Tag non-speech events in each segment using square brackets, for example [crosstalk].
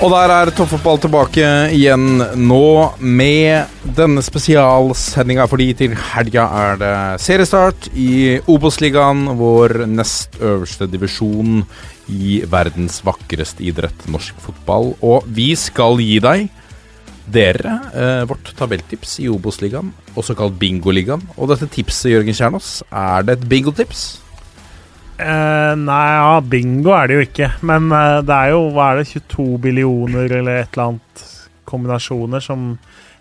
Og der er toppfotball tilbake igjen nå med denne spesialsendinga fordi til helga er det seriestart i Obos-ligaen, vår nest øverste divisjon i verdens vakreste idrett, norsk fotball. Og vi skal gi deg, dere, eh, vårt tabelltips i Obos-ligaen, også kalt Bingoligaen. Og dette tipset, Jørgen Kjernås, er det et bingotips? Eh, nei, ja, bingo er det jo ikke. Men uh, det er jo hva er det, 22 billioner eller et eller annet kombinasjoner som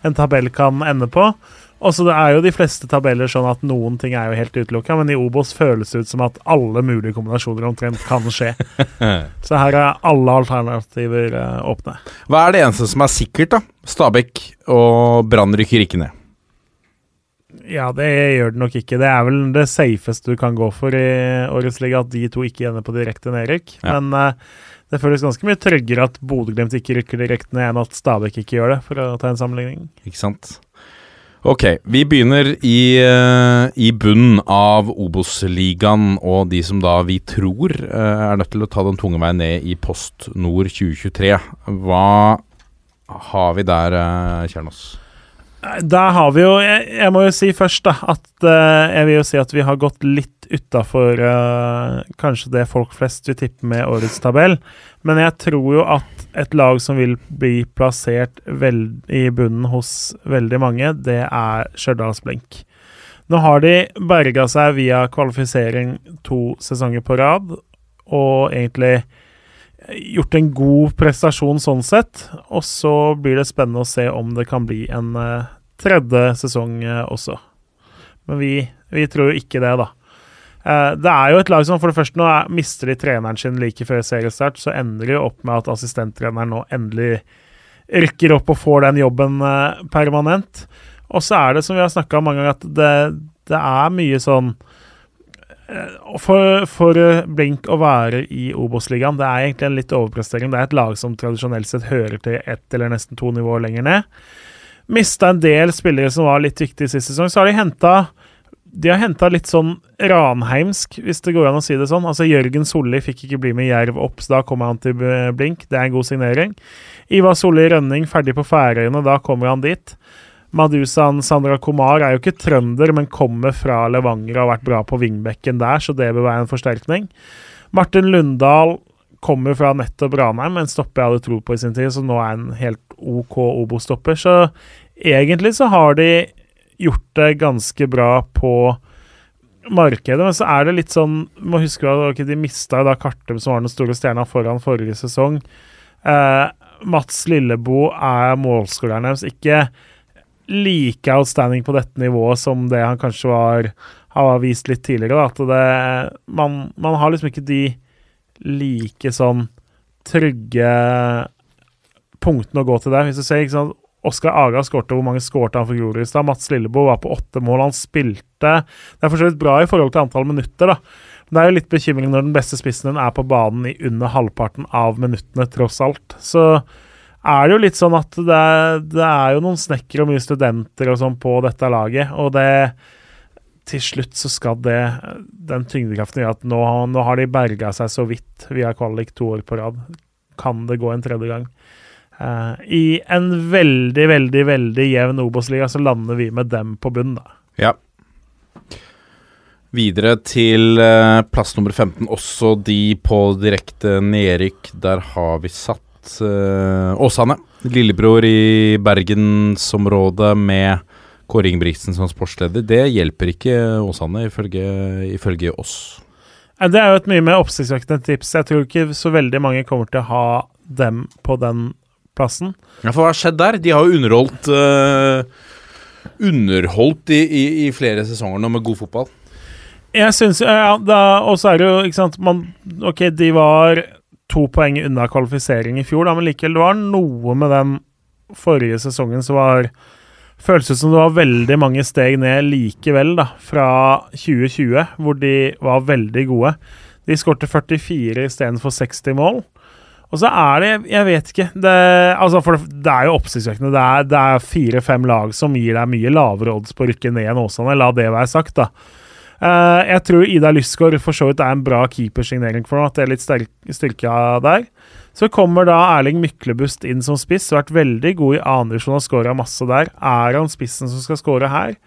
en tabell kan ende på. Og så det er jo de fleste tabeller sånn at noen ting er jo helt utelukka, men i Obos føles det ut som at alle mulige kombinasjoner omtrent kan skje. [laughs] så her er alle alternativer uh, åpne. Hva er det eneste som er sikkert, da? Stabæk og Brann rykker ikke ned. Ja, det gjør det nok ikke. Det er vel det safeste du kan gå for i årets liga, at de to ikke ender på direkte nedrykk. Ja. Men uh, det føles ganske mye tryggere at Bodø-Glimt ikke rykker direkte ned, enn at Stabæk ikke gjør det, for å ta en sammenligning. Ikke sant? Ok, vi begynner i, eh, i bunnen av Obos-ligaen, og de som da vi tror eh, er nødt til å ta den tunge veien ned i Post Nord 2023. Hva har vi der, Kjernås? Der har vi jo Jeg, jeg må jo si først da at uh, jeg vil jo si at vi har gått litt utafor kanskje det folk flest vil tippe med årets tabell. Men jeg tror jo at et lag som vil bli plassert i bunnen hos veldig mange, det er Stjørdals Blink. Nå har de berga seg via kvalifisering to sesonger på rad, og egentlig gjort en god prestasjon sånn sett. Og så blir det spennende å se om det kan bli en eh, tredje sesong eh, også. Men vi, vi tror jo ikke det, da. Eh, det er jo et lag som for det første nå er, mister de treneren sin like før seriestart, så ender jo opp med at assistenttreneren nå endelig rykker opp og får den jobben eh, permanent. Og så er det, som vi har snakka om mange ganger, at det, det er mye sånn for, for Blink å være i Obos-ligaen, det er egentlig en litt overprestering. Det er et lag som tradisjonelt sett hører til ett eller nesten to nivåer lenger ned. Mista en del spillere som var litt viktige sist sesong. Så har de henta de har henta litt sånn ranheimsk, hvis det går an å si det sånn. Altså Jørgen Solli fikk ikke bli med Jerv opp, så da kommer han til Blink. Det er en god signering. Ivar Solli Rønning ferdig på Færøyene, da kommer han dit. Madusan Sandra Komar er jo ikke trønder, men kommer fra Levanger og har vært bra på vingbekken der, så det bør være en forsterkning. Martin Lundahl kommer fra nettopp Ranheim, en stopper jeg hadde tro på i sin tid, så nå er han helt OK Obo-stopper. Så egentlig så har de gjort det ganske bra på markedet, men så er det litt sånn må huske at okay, de mista da Kartum, som var den store stjerna foran forrige sesong. Eh, Mats Lillebo er målskåreren deres. Ikke like outstanding på dette nivået som det han kanskje var har vist litt tidligere. Da. At det, man, man har liksom ikke de like sånn trygge punktene å gå til der. Hvis du ser ikke sant, Oskar Aga skårte hvor mange skårte han for Grorud. Mats Lillebo var på åtte mål. Han spilte Det er for så vidt bra i forhold til antall minutter, da. Men det er jo litt bekymring når den beste spissen din er på banen i under halvparten av minuttene, tross alt. Så er det jo litt sånn at det, det er jo noen snekkere og mye studenter og sånn på dette laget, og det til slutt så skal det den tyngdekraften gjøre at nå, nå har de berga seg så vidt via kvalik to år på rad. Kan det gå en tredje gang? Eh, I en veldig, veldig veldig jevn Obos-liga så lander vi med dem på bunnen, da. Ja. Videre til uh, plass nummer 15, også de på direkte nedrykk. Der har vi satt uh, Åsane. Lillebror i bergensområdet med Kåre Ingebrigtsen som sportsleder. Det hjelper ikke Åsane, ifølge, ifølge oss. Det er jo et mye mer oppsiktsvekkende tips. Jeg tror ikke så veldig mange kommer til å ha dem på den plassen. Ja, for hva har skjedd der? De har jo underholdt uh, underholdt i, i, i flere sesonger nå med god fotball. Jeg syns ja, Og så er det jo, ikke sant man, Ok, de var to poeng unna kvalifisering i fjor, da, men likevel, det var noe med den forrige sesongen som var ut som det var veldig mange steg ned likevel, da, fra 2020, hvor de var veldig gode. De skårte 44 istedenfor 60 mål. Og så er det Jeg vet ikke. Det, altså for det, det er jo oppsiktsvekkende. Det er, er fire-fem lag som gir deg mye lavere odds på å rykke ned enn Åsane. La det være sagt, da. Uh, jeg tror Ida Lysgaard for så vidt er en bra keepersignering for noe, At det er litt styrka der. Så kommer da Erling Myklebust inn som spiss. Vært veldig god i andredivisjon og skåra masse der. Er han spissen som skal skåre her?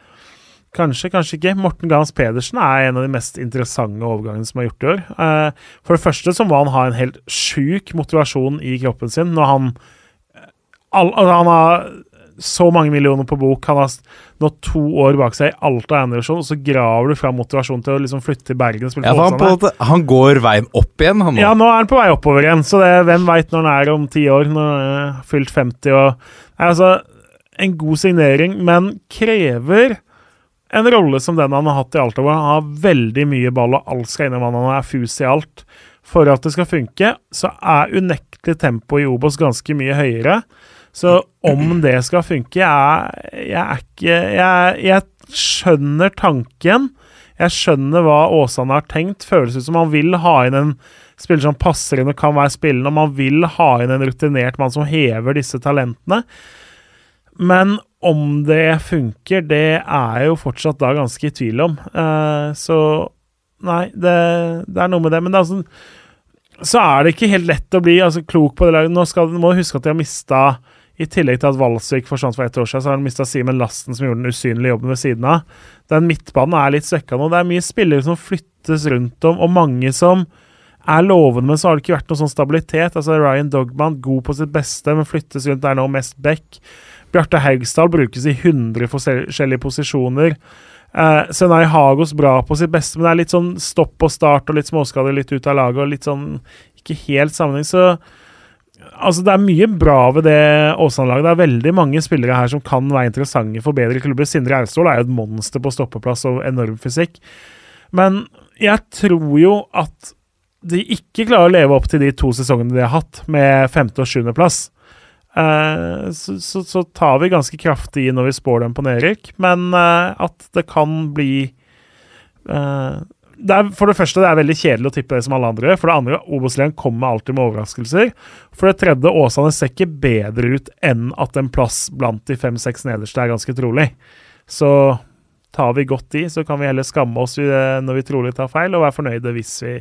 Kanskje, kanskje ikke. Morten Gahns Pedersen er en av de mest interessante overgangene som er gjort i år. Uh, for det første så må han ha en helt sjuk motivasjon i kroppen sin når han all, altså Han har så mange millioner på bok. Han har nå to år bak seg i Alta eiendomsdivisjon, og så graver du fram motivasjon til å liksom flytte til Bergen og spille ja, han, på, han, går veien opp igjen, han nå? Ja, nå er han på vei oppover igjen. Så det, hvem veit når han er om ti år, når han er fylt 50 og Altså, en god signering, men krever en rolle som den han har hatt i Alta, hvor han har veldig mye ball og alt skal innom han, han er fus i alt. For at det skal funke, så er unektelig tempoet i Obos ganske mye høyere. Så om det skal funke Jeg, jeg er ikke jeg, jeg, skjønner tanken. Jeg skjønner hva Åsane har tenkt. Føles ut som han vil ha inn en spiller som passer inn og kan være spillende. Og man vil ha inn en rutinert mann som hever disse talentene. Men om det funker, det er jeg jo fortsatt da ganske i tvil om. Uh, så nei, det, det, er noe med det. Men det er altså, så er det ikke helt lett å bli altså, klok på det laget. Nå skal, må du huske at de har mista i tillegg til at Valsvik forsvant for ett år siden, så har han mista Simen Lasten, som gjorde den usynlige jobben ved siden av. Den midtbanen er litt svekka nå. Det er mye spillere som flyttes rundt om, og mange som er lovende, men så har det ikke vært noe sånn stabilitet. Altså Ryan Dogman, god på sitt beste, men flyttes rundt der nå mest back. Bjarte Haugsdal brukes i 100 forskjellige posisjoner. Eh, Senai Hagos bra på sitt beste, men det er litt sånn stopp og start og litt småskader litt ut av laget og litt sånn ikke helt sammenheng. Så Altså, det er mye bra ved det Åsane-laget. Det er veldig mange spillere her som kan være interessante for bedre klubber. Sindre Austvold er jo et monster på stoppeplass og enorm fysikk. Men jeg tror jo at de ikke klarer å leve opp til de to sesongene de har hatt, med femte- og sjuendeplass. Uh, så, så, så, tar vi ganske kraftig i når vi spår dem på nedrykk, men uh, at det kan bli uh, det er, for det første det er veldig kjedelig å tippe det som alle andre. For det andre, Obos-Lian kommer alltid med overraskelser. For det tredje, Åsane ser ikke bedre ut enn at en plass blant de fem-seks nederste er ganske trolig. Så tar vi godt i, så kan vi heller skamme oss når vi trolig tar feil, og være fornøyde hvis vi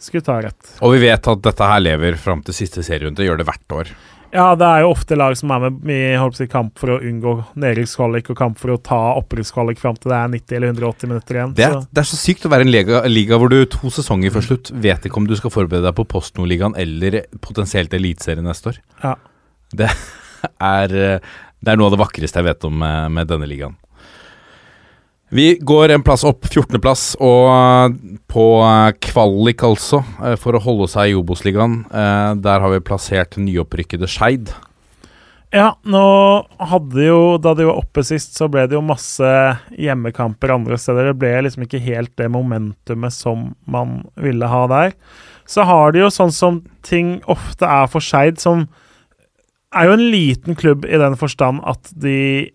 skulle ta rett. Og vi vet at dette her lever fram til siste serierunde, gjør det hvert år. Ja, det er jo ofte lag som er med i si, kamp for å unngå nedrykkskvalik og kamp for å ta opprykkskvalik fram til det er 90 eller 180 minutter igjen. Det er, så. det er så sykt å være en liga, liga, hvor du to sesonger før slutt vet ikke om du skal forberede deg på Post Nord-ligaen eller potensielt Eliteserien neste år. Ja. Det [laughs] er, det er noe av det vakreste jeg vet om med, med denne ligaen. Vi går en plass opp, 14.-plass, og eh, på eh, kvalik, altså, eh, for å holde seg i Obos-ligaen. Der har vi plassert nyopprykkede Skeid. Ja, nå hadde jo Da de var oppe sist, så ble det jo masse hjemmekamper andre steder. Det ble liksom ikke helt det momentumet som man ville ha der. Så har de jo sånn som ting ofte er for Skeid, som er jo en liten klubb i den forstand at de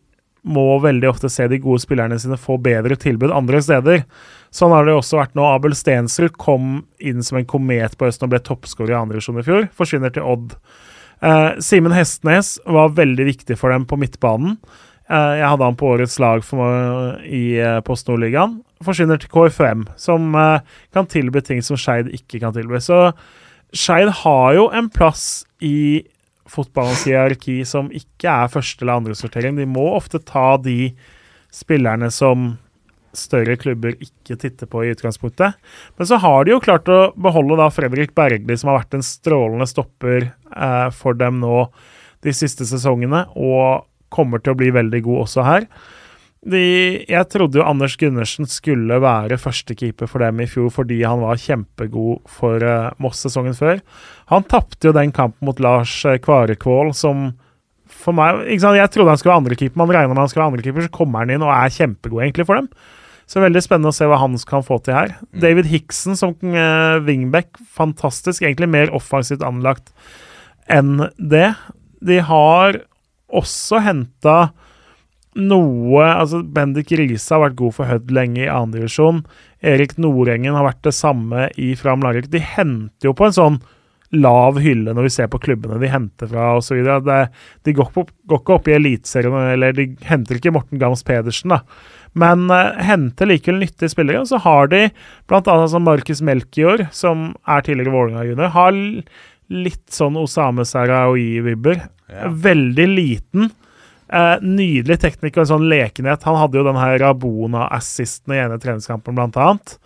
må veldig ofte se de gode spillerne sine få bedre tilbud andre steder. Sånn har det også vært nå. Abel Stensrud kom inn som en komet på høsten og ble toppskårer i andre divisjon i fjor. Forsvinner til Odd. Eh, Simen Hestnes var veldig viktig for dem på midtbanen. Eh, jeg hadde han på årets lag meg, i eh, Post Nordligaen. Forsvinner til KFM, som eh, kan tilby ting som Skeid ikke kan tilby. Så Skeid har jo en plass i fotballens hierarki som ikke er første- eller andresortering. De må ofte ta de spillerne som større klubber ikke titter på i utgangspunktet. Men så har de jo klart å beholde da Fredrik Bergli, som har vært en strålende stopper eh, for dem nå de siste sesongene, og kommer til å bli veldig god også her. De, jeg trodde jo Anders Gundersen skulle være førstekeeper for dem i fjor fordi han var kjempegod for uh, Moss sesongen før. Han tapte jo den kampen mot Lars uh, Kvarekvål, som for meg ikke sant? Jeg trodde han skulle være andrekeeper, man regna med han skulle være andrekeeper, så kommer han inn og er kjempegod egentlig for dem. Så veldig spennende å se hva han kan få til her. Mm. David Hickson som uh, wingback, fantastisk. Egentlig mer offensivt anlagt enn det. De har også henta noe altså Bendik Riise har vært god for Hødd lenge i andredivisjon. Erik Nordengen har vært det samme i Fram Larvik. De henter jo på en sånn lav hylle når vi ser på klubbene de henter fra osv. De går, på, går ikke opp i Eliteserien, eller de henter ikke Morten Gams Pedersen, da. Men uh, henter likevel nyttige spillere. Og så har de bl.a. Altså Markus Melchior, som er tidligere Vålerenga junior. Har litt sånn Osame Sarawi-vibber. Ja. Veldig liten. Eh, nydelig teknikk og en sånn lekenhet. Han hadde jo den her Rabona-assisten i ene treningskampen, blant annet.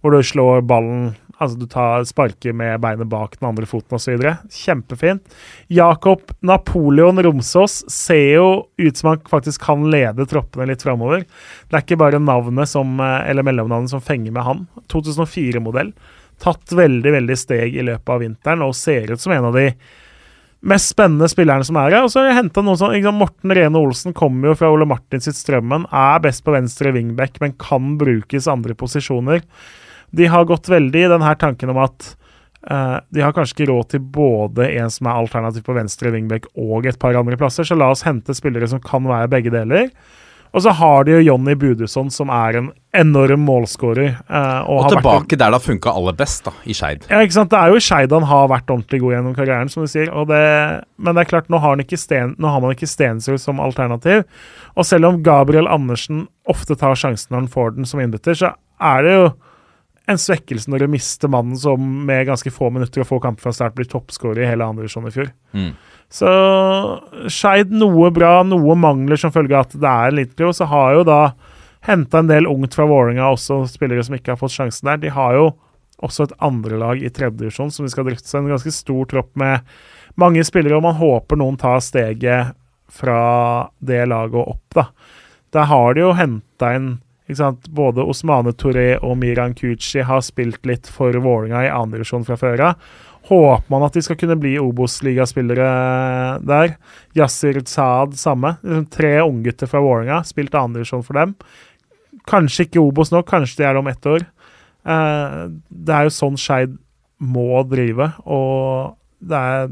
Hvor du slår ballen Altså du tar sparker med beinet bak den andre foten osv. Kjempefint. Jakob Napoleon Romsås ser jo ut som han faktisk kan lede troppene litt framover. Det er ikke bare navnet som, eh, eller mellomnavnet som fenger med han. 2004-modell. Tatt veldig, veldig steg i løpet av vinteren og ser ut som en av de mest spennende spillerne som er her. Og så har jeg hentet noen som liksom Morten Rene Olsen kommer jo fra Ole Martin sitt Strømmen. Er best på venstre wingback, men kan brukes andre posisjoner. De har gått veldig i denne tanken om at uh, de har kanskje ikke råd til både en som er alternativ på venstre wingback og et par andre plasser, så la oss hente spillere som kan være begge deler. Og så har de jo Jonny Budusson, som er en enorm målskårer. eh, og Og har vært en- tilbake der det har funka aller best, da, i Skeid. ja, ikke sant? Det er jo i Skeid han har vært ordentlig god gjennom karrieren, som du sier. Og det, men det er klart, nå har, Sten, nå har man ikke Stensrud som alternativ. Og selv om Gabriel Andersen ofte tar sjansen når han får den som innbytter, så er det jo en svekkelse når du mister mannen som med ganske få minutter og få kamper fra start blir toppskårer i hele andre divisjon i fjor. Mm. Så Skeid noe bra, noe mangler som følge av at det er Og så har jo da henta en del ungt fra Vålerenga, også spillere som ikke har fått sjansen der. De har jo også et andrelag i tredjedivisjon som de skal drifte seg. En ganske stor tropp med mange spillere, og man håper noen tar steget fra det laget og opp, da. Der har de jo henta inn? Både Osmane Touré og Miran Kuchi har spilt litt for Vålerenga i andredivisjon fra før av. Håper man at de skal kunne bli Obos-ligaspillere der. Yasir Saad samme. Liksom Tre unggutter fra Vålerenga, spilt andredivisjon for dem. Kanskje ikke Obos nå, kanskje de er det om ett år. Eh, det er jo sånn Skeid må drive, og det er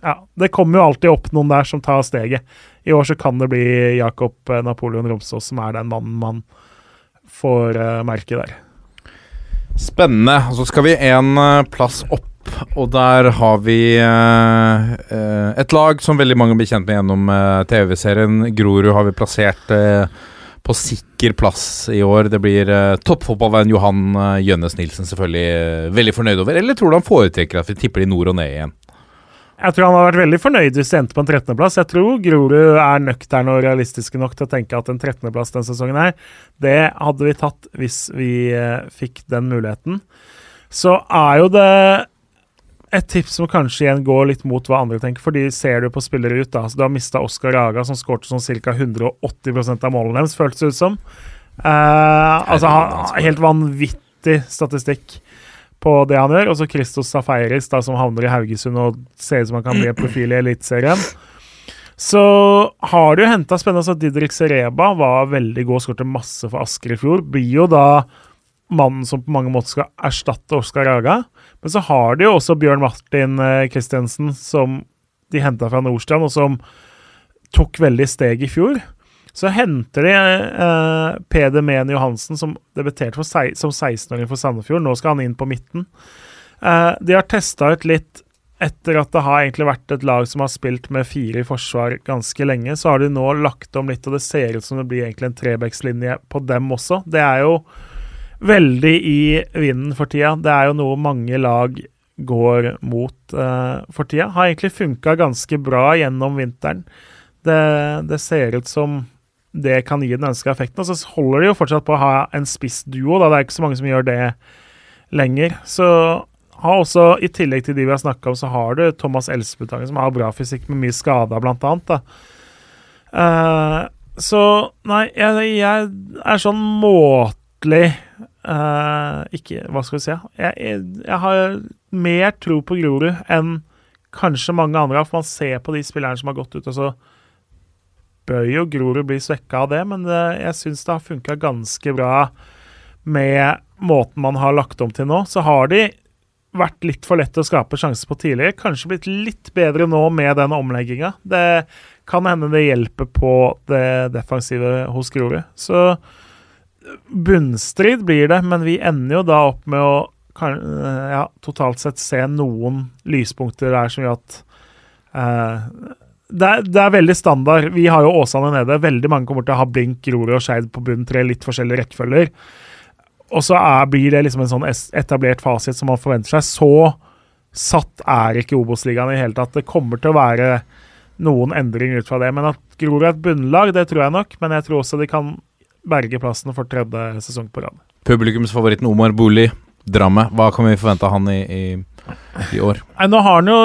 Ja, det kommer jo alltid opp noen der som tar steget. I år så kan det bli Jakob eh, Napoleon Romsås som er den mannen man får eh, merke der. Spennende. Så skal vi en plass opp, og der har vi eh, eh, et lag som veldig mange blir kjent med gjennom eh, TV-serien. Grorud har vi plassert eh, på sikker plass i år. Det blir eh, toppfotballveien Johan uh, Jønnes Nilsen selvfølgelig eh, veldig fornøyd over. Eller tror du han foretrekker at vi tipper de nord og ned igjen? Jeg tror han har vært veldig fornøyd hvis de endte på en 13.-plass. Jeg tror Grorud er nøkterne og realistiske nok til å tenke at en 13.-plass denne sesongen her, det hadde vi tatt hvis vi eh, fikk den muligheten. Så er jo det et tips som kanskje igjen går litt mot hva andre tenker, fordi ser du på spillere ut, da så Du har mista Oskar Raga, som skårte sånn ca. 180% av målene deres, føltes det ut som. Eh, altså, han, helt vanvittig statistikk på det han gjør. Og så Christos Safaris, da, som havner i Haugesund og ser ut som han kan bli en profil i Eliteserien. Så har du henta spennende at Didrik Sereba var veldig god og skåret masse for Asker i fjor. Blir jo da mannen som på mange måter skal erstatte Oskar Raga. Men så har de jo også Bjørn Martin Kristiansen, som de henta fra Nordstrand, og som tok veldig steg i fjor. Så henter de eh, Peder Mehn Johansen, som debuterte for som 16-åring for Sandefjord. Nå skal han inn på midten. Eh, de har testa ut litt etter at det har egentlig vært et lag som har spilt med fire i forsvar ganske lenge. Så har de nå lagt om litt, og det ser ut som det blir egentlig en trebekslinje på dem også. Det er jo veldig i vinden for tida. Det er jo noe mange lag går mot uh, for tida. Har egentlig funka ganske bra gjennom vinteren. Det, det ser ut som det kan gi den ønska effekten. Og så holder de jo fortsatt på å ha en spissduo. da. Det er ikke så mange som gjør det lenger. Så har også, i tillegg til de vi har snakka om, så har du Thomas Elsbutangen, som har bra fysikk med mye skader, blant annet. Da. Uh, så nei, jeg, jeg er sånn måtelig uh, Ikke Hva skal vi si? Jeg, jeg, jeg har mer tro på Grorud enn kanskje mange andre for man ser på de spillerne som har gått ut, og så bør jo Grorud bli svekka av det, men det, jeg syns det har funka ganske bra med måten man har lagt om til nå. Så har de vært litt for lett å skape sjanser på tidligere. Kanskje blitt litt bedre nå med den omlegginga. Det kan hende det hjelper på det defensive hos Grorud. Så bunnstrid blir det, men vi ender jo da opp med å kan, ja, totalt sett se noen lyspunkter der som gjør at uh, det, er, det, er, veldig standard. Vi har jo Åsane nede. Veldig mange kommer til å ha Blink, Grorud og Skeid på bunn tre, litt forskjellige rekkefølger. Og så er, blir det liksom en sånn etablert fasit som man forventer seg. Så satt er ikke Obos-ligaen i hele tatt. Det kommer til å være noen endringer ut fra det. Men at Grorud er et bunnlag, det tror jeg nok. Men jeg tror også de kan berge plassen for tredje sesong på rad. Publikumsfavoritten Omar Bolig, Dramme. Hva kan vi forvente av han i, i, i, år? Nei, nå har han jo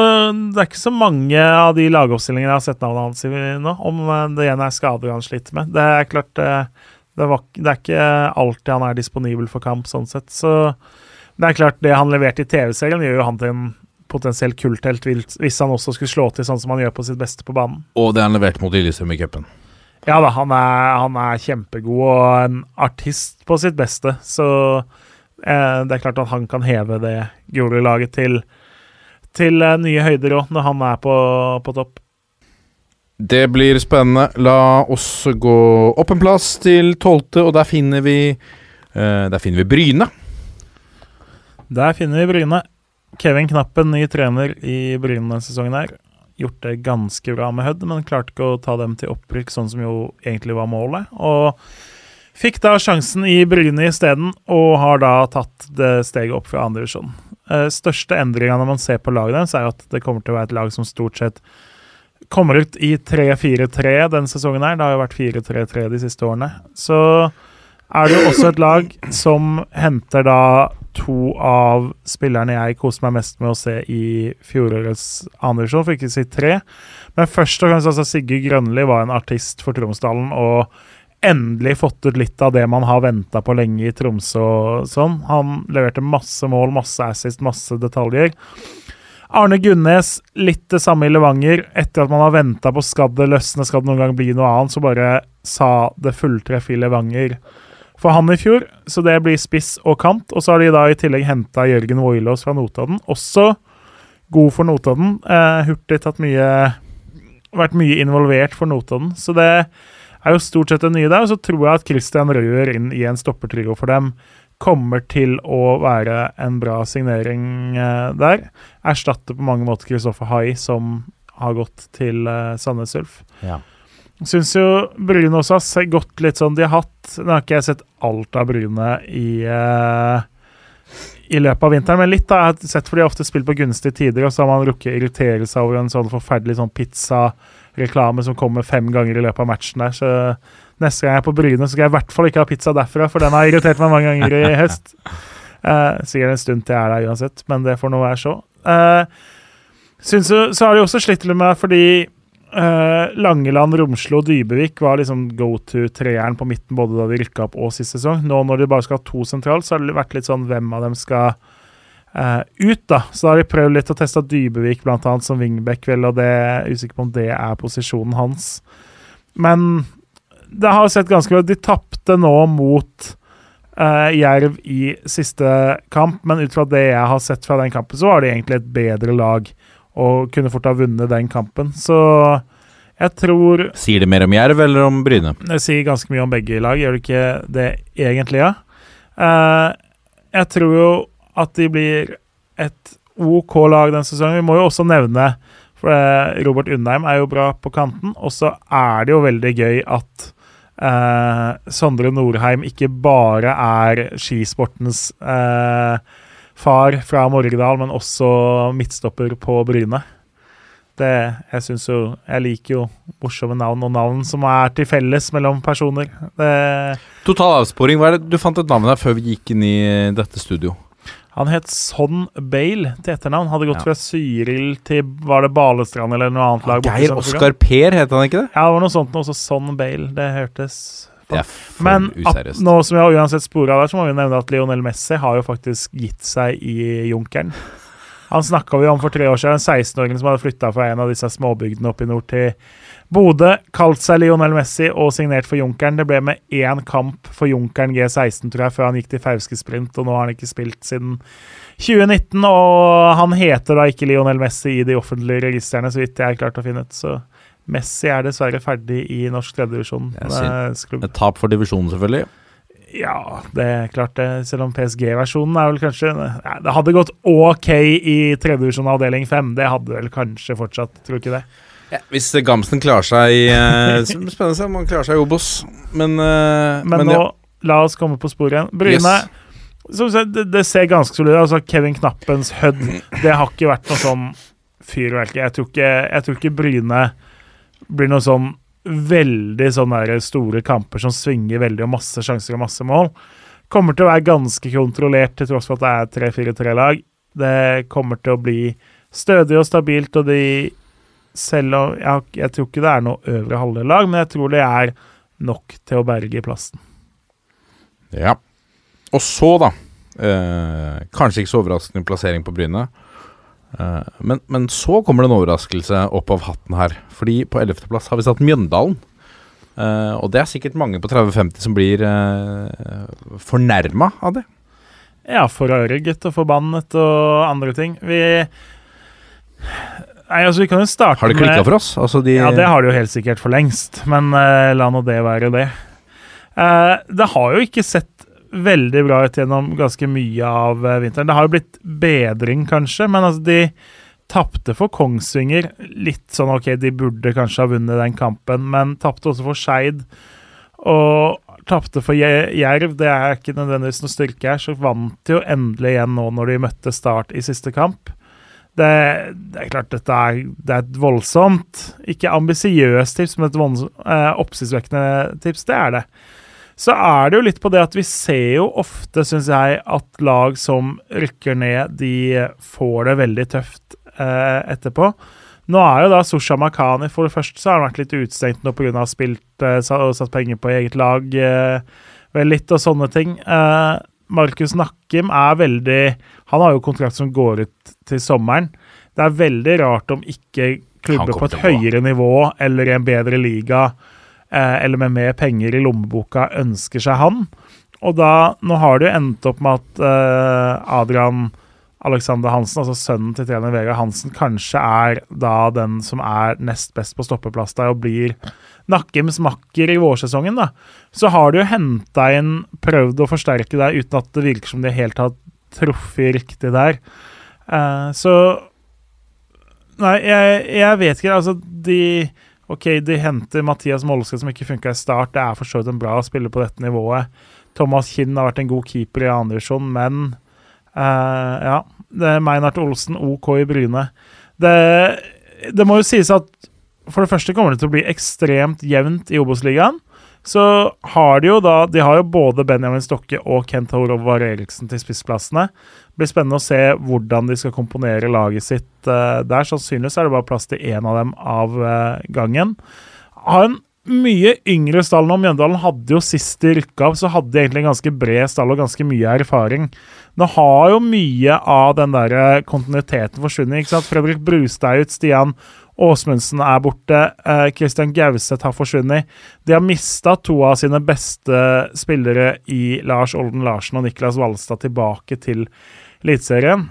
Det er ikke så mange av de lagoppstillingene jeg har sett navnet hans i nå, om eh, det igjen er skader han sliter med. Det er klart eh, det, var, det, er ikke alltid han er disponibel for kamp, sånn sett. Så det er klart, det han leverte i TV-serien, gjør jo han til en potensiell kulthelt hvis han også skulle slå til sånn som han gjør på sitt beste på banen. Og det han leverte mot Lillestrøm i cupen. Ja da, han er, han er kjempegod og en artist på sitt beste. Så Eh, det er klart at han kan heve det Grorud-laget til, til eh, nye høyder òg, når han er på, på, topp. Det blir spennende. La oss gå opp en plass til tolvte, og der finner vi eh, Der finner vi Bryne. Der finner vi Bryne. Kevin Knappen, ny trener i Bryne denne sesongen her. Gjort det ganske bra med Hødd, men klarte ikke å ta dem til opprykk, sånn som jo egentlig var målet. Og Fikk da sjansen i Bryne isteden, og har da tatt det steget opp fra andredivisjon. Eh, største endringa når man ser på laget deres, er at det kommer til å være et lag som stort sett kommer ut i 3-4-3 denne sesongen her. Det har jo vært 4-3-3 de siste årene. Så er det jo også et lag som henter da to av spillerne jeg koste meg mest med å se i fjorårets andredivisjon, for ikke å si tre. Men først og fremst altså Sigurd Grønli var en artist for Tromsdalen. og endelig fått ut litt av det man har venta på lenge i Tromsø og sånn. Han leverte masse mål, masse assist, masse detaljer. Arne Gunnes, litt det samme i Levanger. Etter at man har venta på skal det løsne, skal det noen gang bli noe annet, så bare sa det fulltreff i Levanger for han i fjor. Så det blir spiss og kant. Og så har de da i tillegg henta Jørgen Woilås fra Notodden. Også god for Notodden. Eh, hurtig tatt mye Vært mye involvert for Notodden. Så det er jo stort sett det nye der. Og så tror jeg at Christian Røer inn i en stoppertrio for dem kommer til å være en bra signering eh, der. Erstatter på mange måter Kristoffer Hai, som har gått til eh, Sandnes Ulf. Ja. Syns jo Bryne også har gått litt sånn De har hatt Nå har ikke jeg sett alt av Bryne i uh, i løpet av vinteren, men litt da, jeg har sett fordi de ofte spiller på gunstige tider, og så har man rukket å irritere seg over en sånn forferdelig sånn pizza reklame som kommer fem ganger i løpet av matchen der. Så neste gang jeg er på Bryne, så skal jeg i hvert fall ikke ha pizza derfra, for den har irritert meg mange ganger i høst. Uh, [laughs] sikkert en stund til jeg er der uansett, men det får nå være så. Uh, synes jo så har de også slitt litt med fordi uh, Langeland, Romslo og Dybevik var liksom go to-treeren på midten både da de rykka opp og sist sesong. Nå når de bare skal ha to sentralt, så har det vært litt sånn hvem av dem skal Uh, ut, da. Så da har de prøvd litt å teste Dybevik blant annet som wingback, vel, og det er usikker på om det er posisjonen hans. Men det har sett ganske bra De tapte nå mot uh, Jerv i siste kamp, men ut fra det jeg har sett fra den kampen, så var de egentlig et bedre lag og kunne fort ha vunnet den kampen. Så jeg tror Sier det mer om Jerv eller om Bryne? Det sier ganske mye om begge lag, gjør det ikke det egentlig, ja? Uh, jeg tror jo at de blir et OK lag den sesongen. Vi må jo også nevne for eh, Robert Undheim er jo bra på kanten. Og så er det jo veldig gøy at eh, Sondre Norheim ikke bare er skisportens eh, far fra Morgedal, men også midtstopper på Bryne. Det, jeg syns jo Jeg liker jo morsomme navn og navn som er til felles mellom personer. Det, Total avsporing. Hva er det du fant et navn der før vi gikk inn i dette studio? Han het Son Bale til etternavn. Hadde gått ja. fra Cyril til Var det Balestrand eller noe annet lag? Geir Oskar Per, het han ikke det? Ja, det var noe sånt. Også Son Bale. Det hørtes det Men at, nå som har uansett spora der, så må vi nevne at Lionel Messi har jo faktisk gitt seg i Junkeren. Han snakka vi om for tre år siden, en 16-åring som hadde flytta fra en av disse småbygdene oppe i nord til Bodø. Kalt seg Lionel Messi og signert for Junkeren. Det ble med én kamp for Junkeren G16, tror jeg, før han gikk til Fauske Sprint, og nå har han ikke spilt siden 2019. Og han heter da ikke Lionel Messi i de offentlige registrene, så vidt jeg har klart å finne ut. Så Messi er dessverre ferdig i norsk tredjedivisjon. Det. Et tap for divisjonen, selvfølgelig. Ja, det er klart det. Selv om PSG-versjonen er vel kanskje ja, Det hadde gått OK i tredjedivisjon avdeling fem. Det hadde vel kanskje fortsatt, tror du ikke det? Ja, hvis Gamsten klarer seg uh, [laughs] Spennende om han klarer seg i Obos, men eh, Men, men nå, ja. la oss komme på sporet igjen. Bryne yes. det, det, ser ganske solid ut. Altså, Kevin Knappens Hødd, det har ikke vært noe sånn fyrverkeri. Jeg, jeg tror ikke Bryne blir noe sånn veldig sånne store kamper som svinger veldig, og masse sjanser og masse mål. Kommer til å være ganske kontrollert til tross for at det er 3-4-3-lag. Det kommer til å bli stødig og stabilt, og de selv om jeg, jeg, tror ikke det er noe øvre halvdel-lag, men jeg tror det er nok til å berge plassen. Ja. Og så, da eh, Kanskje ikke så overraskende plassering på Bryne. Eh, men, men, så kommer det en overraskelse opp av hatten her. Fordi på 11.-plass har vi satt Mjøndalen. Uh, og det er sikkert mange på 30-50 som blir uh, eh, fornærma av det. Ja, forarget og forbannet og andre ting. Vi Nei, altså, vi kan jo starte med Har det klikka for oss? Altså, de... Ja, det har det jo helt sikkert for lengst. Men uh, la nå det være det. det har jo ikke sett veldig bra ut gjennom ganske mye av uh, vinteren. Det har jo blitt bedring, kanskje, men altså de tapte for Kongsvinger. Litt sånn OK, de burde kanskje ha vunnet den kampen, men tapte også for Skeid. Og tapte for Jerv, det er ikke nødvendigvis noe styrke her. Så vant de jo endelig igjen nå når de møtte Start i siste kamp. Det, det er klart dette er, det er et voldsomt Ikke ambisiøst tips, men et eh, oppsiktsvekkende tips. Det er det så er det jo litt på det at vi ser jo ofte, syns jeg, at lag som rykker ned, de får det veldig tøft eh, etterpå. Nå er jo da Susha Makani For det første så har han vært litt utstengt nå pga. spilt eh, og satt penger på eget lag. Eh, vel litt og sånne ting. Eh, Markus Nakkim er veldig Han har jo kontrakt som går ut til sommeren. Det er veldig rart om ikke klubber på et høyere nivå eller i en bedre liga eller med mer penger i lommeboka ønsker seg han. Og da, nå har det jo endt opp med at uh, Adrian Alexander Hansen, altså sønnen til trener Vegard Hansen, kanskje er da den som er nest best på stoppeplass der og blir Nakkims makker i vårsesongen, da. Så har du jo henta inn, prøvd å forsterke deg uten at det virker som de helt har truffet riktig der. Uh, så Nei, jeg, jeg vet ikke. Altså, de Ok, de henter Mathias Molske, som ikke funka i start. Det er for så vidt en bra spiller på dette nivået. Thomas Kinn har vært en god keeper i andredivisjon, men uh, ja. Meinert Olsen, OK i Bryne. Det, det, må jo sies at for det første kommer det til å bli ekstremt jevnt i Obos-ligaen. Så har de jo da De har jo både Benjamin Stokke og Kent Horovar Eriksen til spissplassene. Det blir spennende å se hvordan de skal komponere laget sitt uh, der. Sannsynligvis er det bare plass til én av dem av uh, gangen. Har en mye yngre stall nå. Mjøndalen hadde jo sist de rykka opp, så hadde de egentlig en ganske bred stall og ganske mye erfaring. Nå har jo mye av den der eh, kontinuiteten forsvunnet. ikke sant? Fredrik Brustad er Stian Åsmundsen er borte. Kristian eh, Gauseth har forsvunnet. De har mista to av sine beste spillere i Lars Olden Larsen og Niklas Valstad tilbake til Eliteserien.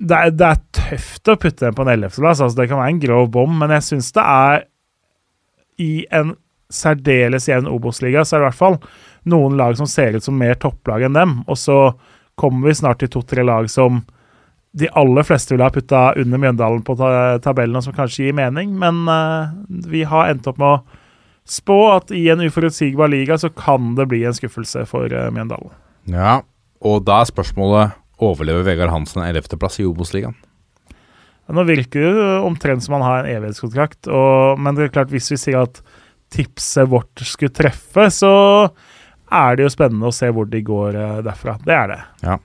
Det, det, er tøft å putte dem på en ellevteplass. Altså, det kan være en grov bom, men jeg syns det er I en særdeles jevn Obos-liga, så er det i hvert fall noen lag som ser ut som mer topplag enn dem. Og så kommer vi snart til to-tre lag som de aller fleste ville ha putta under Mjøndalen på tabellen, som kanskje gir mening, men uh, vi har endt opp med å spå at i en uforutsigbar liga så kan det bli en skuffelse for uh, Mjøndalen. Ja, og da er spørsmålet overlever Vegard Hansen 11.-plass i Obos-ligaen? Nå virker det omtrent som han har en evighetskontrakt, og, men det er klart hvis vi sier at tipset vårt skulle treffe, så er det jo spennende å se hvor de går uh, derfra. Det er det. Ja.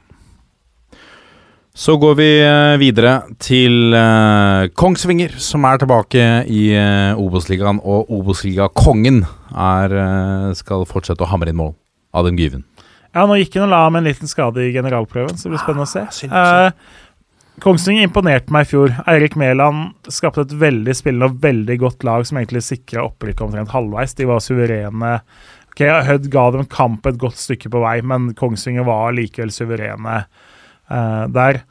Så går vi eh, videre til uh, Kongsvinger, som er tilbake i uh, Obos-ligaen. Og Obos-ligakongen uh, skal fortsette å hamre inn mål. av den Gyven. Ja, nå gikk han og la med en liten skade i generalprøven, så det blir spennende å se. Uh, Kongsvinger imponerte meg i fjor. Eirik Mæland skapte et veldig spillende og veldig godt lag som egentlig sikra opprykket omtrent halvveis. De var suverene. Ok, Hødd ga dem kamp et godt stykke på vei, men Kongsvinger var likevel suverene der.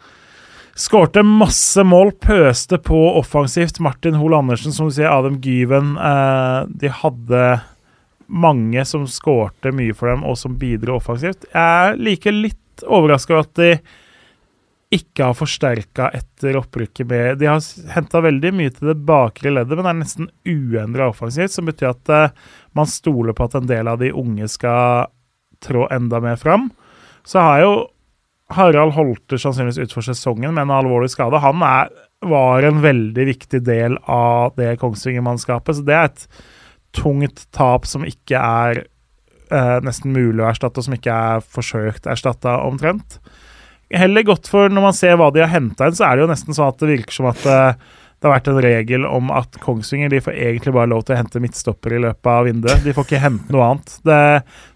Skårte masse mål, pøste på offensivt. Martin Hoel Andersen, som du sier, Adam Gyven. Uh, de hadde mange som skårte mye for dem, og som bidro offensivt. Jeg liker litt overraska over at de ikke har forsterka etter opprykket med De har henta veldig mye til det bakre leddet, men det er nesten uendra offensivt, som betyr at uh, man stoler på at en del av de unge skal trå enda mer fram. Så har jo Harald Holter sannsynligvis ut for sesongen med en alvorlig skade. Han er, var en veldig viktig del av det Kongsvinger-mannskapet, så det er et tungt tap som ikke er eh, nesten mulig å erstatte, og som ikke er forsøkt erstatta omtrent heller godt for Når man ser hva de har henta inn, så er det jo nesten sånn at det virker som at uh, det har vært en regel om at Kongsvinger de får egentlig bare lov til å hente midtstopper i løpet av vinduet. De får ikke hente noe annet. Det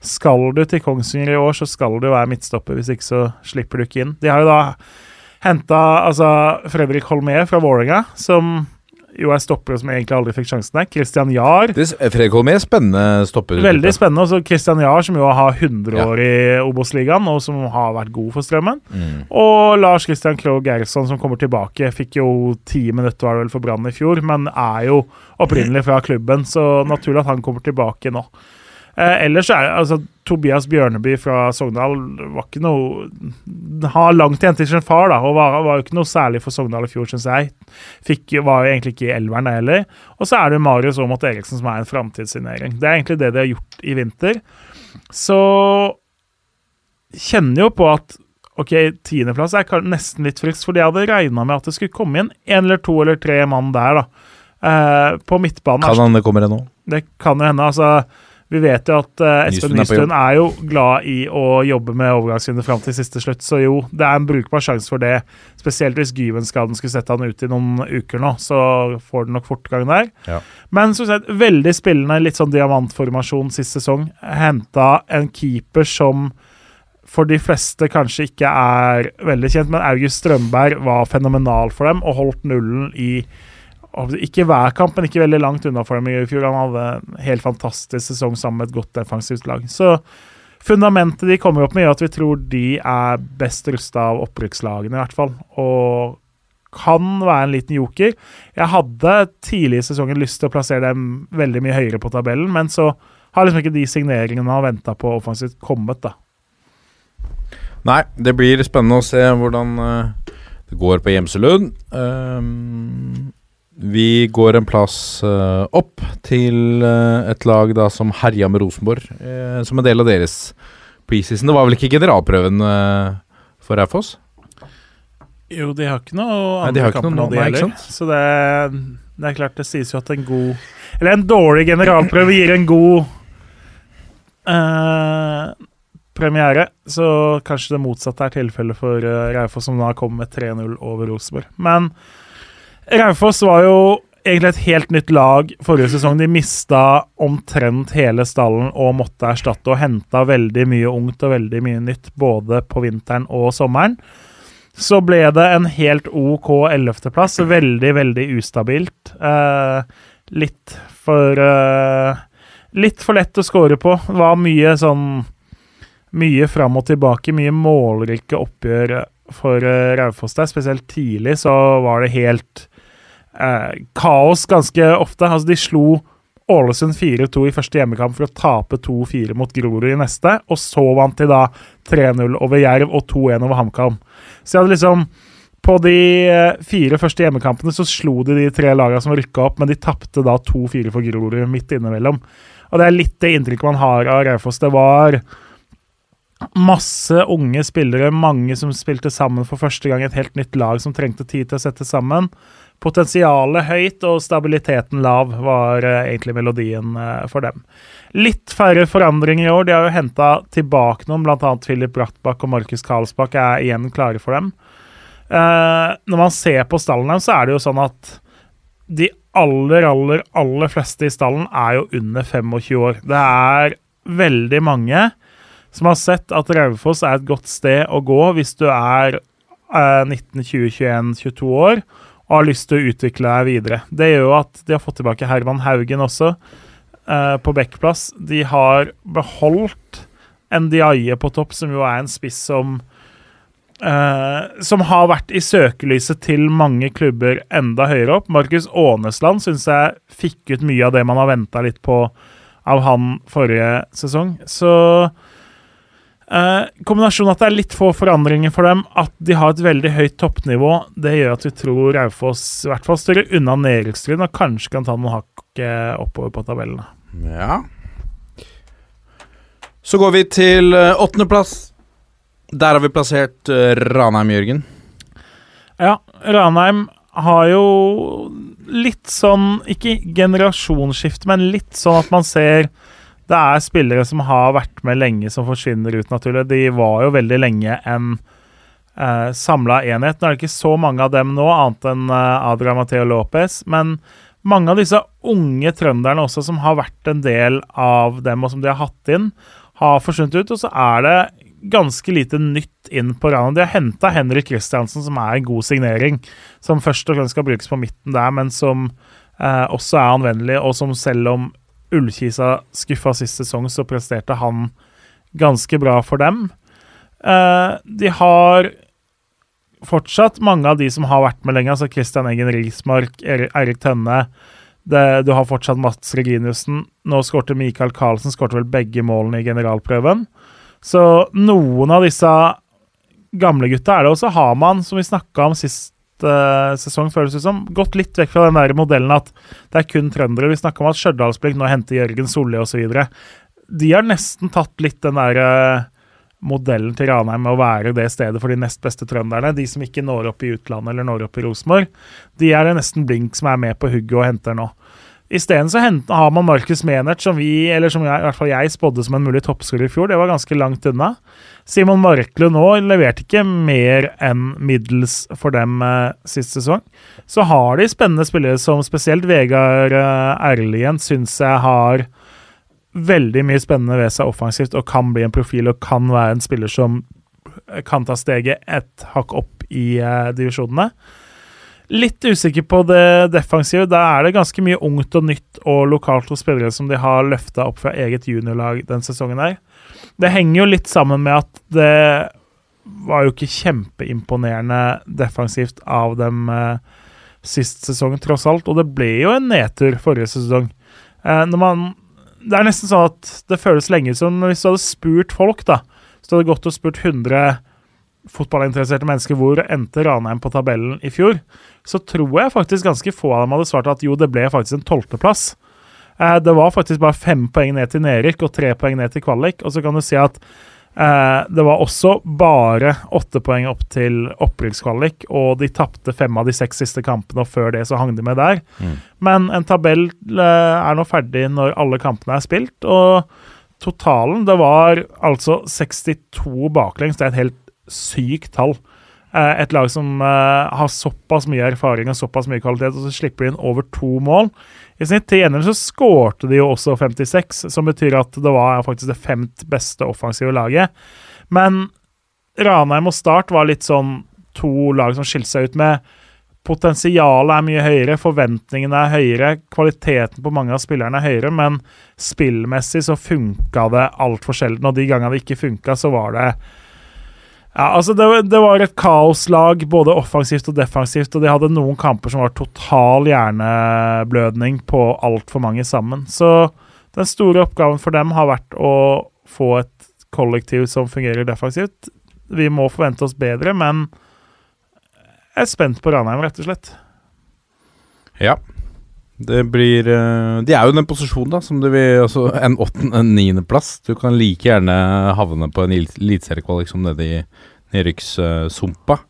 skal du til Kongsvinger i år, så skal du være midtstopper. Hvis ikke så slipper du ikke inn. De har jo da henta altså, Fredrik Holmé fra Vålerenga, som jo er stoppere som egentlig aldri fikk sjansen der. Christian Jahr. Fredrik Holmé, spennende stopper. Veldig spennende. Også Christian Jahr, som jo har 100 år i Obos-ligaen, og som har vært god for Strømmen. Mm. Og Lars Christian Krogh Gerson, som kommer tilbake. Fikk jo ti minutter var det vel for Brann i fjor, men er jo opprinnelig fra klubben, så naturlig at han kommer tilbake nå. Eh, ellers er altså Tobias Bjørneby fra Sogndal var ikke noe Har langt igjen til sin far, da, og var, var jo ikke noe særlig for Sogndal i fjor, syns jeg. Fikk, var jo egentlig ikke i elveren, det heller. Og så er det Marius Aamodt Eriksen som er en framtidssignering. Det er egentlig det de har gjort i vinter. Så kjenner jo på at ok, tiendeplass er nesten litt frisk, fordi jeg hadde regna med at det skulle komme inn en eller to eller tre mann der, da. Eh, på midtbanen. Kan hende det kommer en nå? Det kan jo hende. altså vi vet jo at uh, Espen Nystuen er, er, jo glad i å jobbe med overgangsvinner fram til siste slutt, så jo, det er en brukbar sjanse for det. Spesielt hvis Gyven-skaden skulle sette han ut i noen uker nå, så får den nok fortgang der. Ja. Men som sagt, veldig spillende, litt sånn diamantformasjon sist sesong. Henta en keeper som for de fleste kanskje ikke er veldig kjent, men August Strømberg var fenomenal for dem og holdt nullen i ikke hver kamp, men ikke veldig langt unna for dem i fjor. Han hadde en helt fantastisk sesong sammen med et godt defensivt lag. Så fundamentet de kommer opp med, gjør at vi tror de er best rusta av opprykkslagene, i hvert fall. Og kan være en liten joker. Jeg hadde tidlig i sesongen lyst til å plassere dem veldig mye høyere på tabellen, men så har liksom ikke de signeringene han har venta på offensivt, kommet, da. Nei, det blir spennende å se hvordan uh, det går på Gjemselund. Um, vi går en plass uh, opp til uh, et lag da som herja med Rosenborg uh, som en del av deres preseason. Det var vel ikke generalprøven for Raufoss? Jo, de har ikke noe andre kamper nå, de heller. Så det, det, er klart, det sies jo at en god Eller en dårlig generalprøve gir en god premiere. Så kanskje det motsatte er tilfellet for Raufoss, som da kom med 3-0 over Rosenborg. Men Raufoss var jo egentlig et helt nytt lag forrige sesong. De mista omtrent hele stallen og måtte erstatte og henta veldig mye ungt og veldig mye nytt både på vinteren og sommeren. Så ble det en helt OK ellevteplass. Veldig, veldig ustabilt. Eh, litt for eh, Litt for lett å score på. Det var mye sånn Mye fram og tilbake, mye målrike oppgjør for eh, Raufoss der. Spesielt tidlig så var det helt eh, kaos ganske ofte. Altså, de slo Ålesund 4-2 i første hjemmekamp for å tape 2-4 mot Grorud i neste, og så vant de da 3-0 over Jerv og 2-1 over HamKam. Så jeg hadde liksom På de eh, fire første hjemmekampene så slo de de tre lagene som rykka opp, men de tapte da 2-4 for Grorud midt innimellom. Og det er litt det inntrykket man har av Raufoss. Det var masse unge spillere, mange som spilte sammen for første gang, et helt nytt lag som trengte tid til å sette sammen. Potensialet høyt og stabiliteten lav, var uh, egentlig melodien uh, for dem. Litt færre forandringer i år. De har jo henta tilbake noen, bl.a. Philip Brattbakk og Markus Karlsbakk er igjen klare for dem. Uh, når man ser på stallen deres, så er det jo sånn at de aller, aller, aller fleste i stallen er jo under 25 år. Det er veldig mange som har sett at Raufoss er et godt sted å gå hvis du er eh, 19, 20, 21, 22 år og har lyst til å utvikle deg videre. Det gjør jo at de har fått tilbake Herman Haugen også, eh, på backplass. De har beholdt NDIE på topp, som jo er en spiss som eh, Som har vært i søkelyset til mange klubber enda høyere opp. Markus Aanesland syns jeg fikk ut mye av det man har venta litt på av han forrige sesong. Så Eh, kombinasjonen at det er litt få forandringer for dem, at de har et veldig høyt toppnivå, det gjør at vi tror Raufoss i hvert fall styrer unna nedrykkstriden og kanskje kan ta noen hakk eh, oppover på tabellene. Ja. Så går vi til eh, åttendeplass. Der har vi plassert eh, Ranheim, Jørgen. Ja, Ranheim har jo litt sånn Ikke generasjonsskifte, men litt sånn at man ser det er spillere som har vært med lenge, som forsvinner ut naturlig. De var jo veldig lenge en eh, samla enhet. Nå er det ikke så mange av dem nå, annet enn eh, Adria Mateo Lopez. Men mange av disse unge trønderne også, som har vært en del av dem, og som de har hatt inn, har forsvunnet ut. Og så er det ganske lite nytt inn på Rana. De har henta Henrik Kristiansen, som er en god signering. Som først og fremst skal brukes på midten der, men som eh, også er anvendelig, og som selv om Ullkisa skuffa sist sesong, så presterte han ganske bra for dem. Eh, de har fortsatt mange av de som har vært med lenge, altså Christian Eggen Rismark, Erik Tønne. Det, du har fortsatt Mats Reginiussen. Nå skårte Michael Carlsen skårte vel begge målene i generalprøven. Så noen av disse gamle gutta er det. også. har man, som vi snakka om sist uh, sesong, føles det som. Gått litt vekk fra den der modellen at det er kun trøndere. Vi snakka om at Stjørdalsblink nå henter Jørgen Solli osv. De har nesten tatt litt den der uh, modellen til Ranheim med å være det stedet for de nest beste trønderne. De som ikke når opp i utlandet eller når opp i Rosenborg. De er det nesten Blink som er med på hugget og henter nå. Isteden har man Markus Menert, som vi, eller som jeg, i hvert fall jeg spådde som en mulig toppskårer i fjor. Det var ganske langt unna. Simon Markle nå leverte ikke mer enn middels for dem eh, sist sesong. Så har de spennende spillere som spesielt Vegard eh, Erlien syns jeg har veldig mye spennende ved seg offensivt og kan bli en profil og kan være en spiller som kan ta steget et hakk opp i eh, divisjonene. Litt usikker på det defensive. Da er det ganske mye ungt og nytt og lokalt hos spillere som de har løfta opp fra eget juniorlag den sesongen her. Det henger jo litt sammen med at det var jo ikke kjempeimponerende defensivt av dem eh, sist sesong, tross alt. Og det ble jo en nedtur forrige sesong. Eh, man Det er nesten sånn at det føles lenge som hvis du hadde spurt folk, da, så hadde det gått og spurt 100 fotballinteresserte mennesker hvor endte Ranheim på tabellen i fjor, så tror jeg faktisk ganske få av dem hadde svart at jo, det ble faktisk en tolvteplass. Eh, det var faktisk bare fem poeng ned til nedrykk og tre poeng ned til kvalik. Og så kan du si at eh, det var også bare åtte poeng opp til opprykkskvalik, og de tapte fem av de seks siste kampene, og før det så hang de med der. Mm. Men en tabell eh, er nå ferdig når alle kampene er spilt, og totalen Det var altså 62 baklengs. Det er et helt sykt tall. Eh, et lag som uh, har såpass mye erfaring og såpass mye kvalitet, og så slipper de inn over to mål i snitt. Til gjengjeld så skårte de jo også 56, som betyr at det var faktisk det femt beste offensive laget. Men Ranheim og Start var litt sånn to lag som skilte seg ut med Potensialet er mye høyere, forventningene er høyere, kvaliteten på mange av spillerne er høyere, men spillmessig så funka det altfor sjelden, og de gangene det ikke funka, så var det ja, altså det, det, var et kaoslag både offensivt og defensivt, og de hadde noen kamper som var total hjerneblødning på altfor mange sammen. Så den store oppgaven for dem har vært å få et kollektiv som fungerer defensivt. Vi må forvente oss bedre, men jeg er spent på Ranheim, rett og slett. Ja. Det blir uh, De er jo i den posisjonen, da, som du vil altså En åttende, en niendeplass. Du kan like gjerne havne på en eliteseriekvalik som nede i nedrykkssumpa.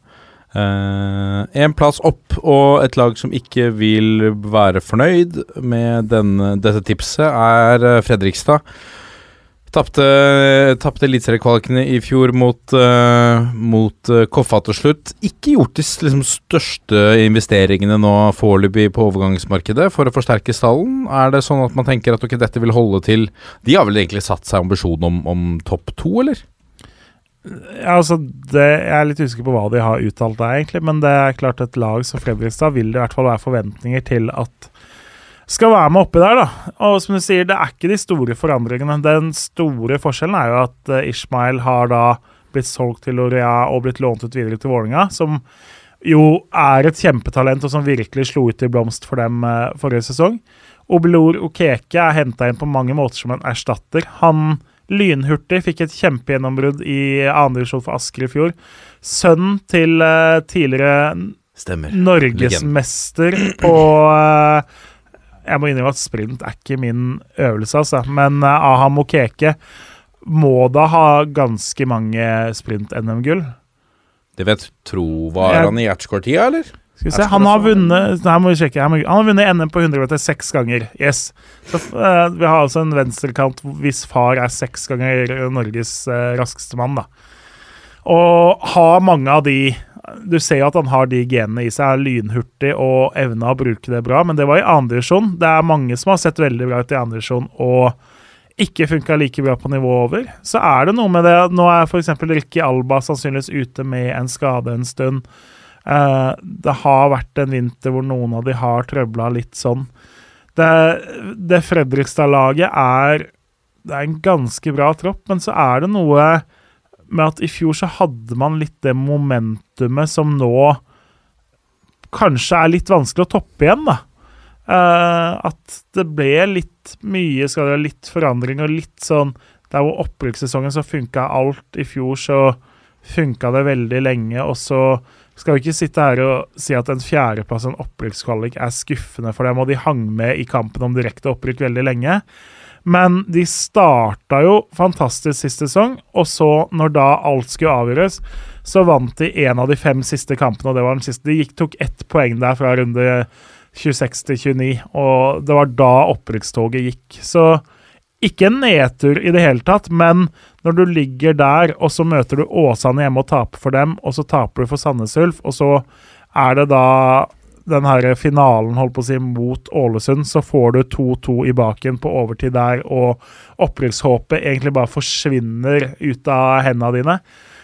Uh, en plass opp og et lag som ikke vil være fornøyd med denne, dette tipset, er eh, Fredrikstad. Tapte, eliteseriekvalikene i fjor mot, uh, mot Koffa til slutt. Ikke gjort de liksom, største investeringene nå foreløpig på overgangsmarkedet for å forsterke stallen. Er det sånn at man tenker at okay, dette vil holde til De har vel egentlig satt seg ambisjonen om, om topp to, eller? Ja, altså, det, Jeg er litt usikker på hva de har uttalt der, egentlig. Men det er klart et lag som Fredrikstad vil det i hvert fall være forventninger til at skal være med oppi der, da. Og som du sier, det er ikke de store forandringene. Den store forskjellen er jo at uh, Ishmael har da blitt solgt til Lorea og blitt lånt ut videre til Vålinga, som jo er et kjempetalent, og som virkelig slo ut i blomst for dem uh, forrige sesong. Obelor Okeke er henta inn på mange måter som en erstatter. Han lynhurtig fikk et kjempegjennombrudd i andredivisjon for Asker i fjor. Sønnen til uh, tidligere Stemmer. norgesmester på uh, jeg må innrømme at sprint er ikke min øvelse, altså. Men uh, Aha Mokeke må da ha ganske mange sprint-NM-gull. Det vet tro Var Jeg- han i Ertsgård-tida, eller? Skal vi se, Han har vunnet Nei, må vi sjekke. Han har vunnet NM på 100 meter seks ganger. Yes. Så uh, Vi har altså en venstrekant hvis far er seks ganger Norges uh, raskeste mann. da. Og har mange av de Du ser jo at han har de genene i seg, er lynhurtig og evner å bruke det bra, men det var i andredivisjon. Det er mange som har sett veldig bra ut i andredivisjon og ikke funka like bra på nivå over. Så er det noe med det Nå er f.eks. Ricky Alba sannsynligvis ute med en skade en stund. Eh, det har vært en vinter hvor noen av de har trøbla litt sånn. Det, det Fredrikstad-laget er Det er en ganske bra tropp, men så er det noe med at i fjor så hadde man litt det momentumet som nå kanskje er litt vanskelig å toppe igjen, da. Uh, at det ble litt mye skal det, litt forandring og litt sånn Der hvor opprykkssesongen så funka alt i fjor, så funka det veldig lenge, og så skal vi ikke sitte her og si at en fjerdeplass og en opprykkskvalik er skuffende for dem, og de hang med i kampen om direkte opprykk veldig lenge. Men de starta jo fantastisk sist sesong, og så, når da alt skulle avgjøres, så vant de en av de fem siste kampene, og det var den siste. De gikk, tok ett poeng der fra runde 26 til 29, og det var da opprykkstoget gikk. Så ikke en nedtur i det hele tatt, men når du ligger der, og så møter du Åsane hjemme og taper for dem, og så taper du for Sandnes Ulf, og så er det da den her finalen holdt på å si mot Ålesund, så får du 2-2 i baken på overtid der, og opprykkshåpet egentlig bare forsvinner ut av hendene dine.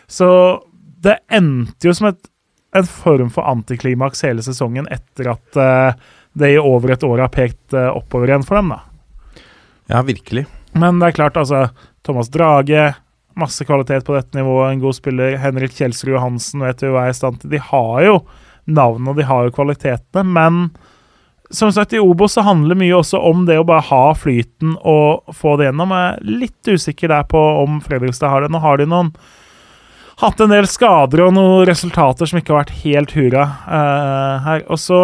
Så det endte jo som et, en form for antiklimaks hele sesongen etter at uh, det i over et år har pekt uh, oppover igjen for dem, da. Ja, virkelig. Men det er klart, altså Thomas Drage, masse kvalitet på dette nivået, en god spiller. Henrik Kjelsrud Johansen vet du hva er i stand til. De har jo navnene, og de har jo kvalitetene, men som sagt, i Obos så handler mye også om det å bare ha flyten og få det gjennom. Jeg er litt usikker der på om Fredrikstad har det. Nå har de noen hatt en del skader og noen resultater som ikke har vært helt hurra uh, her. Og så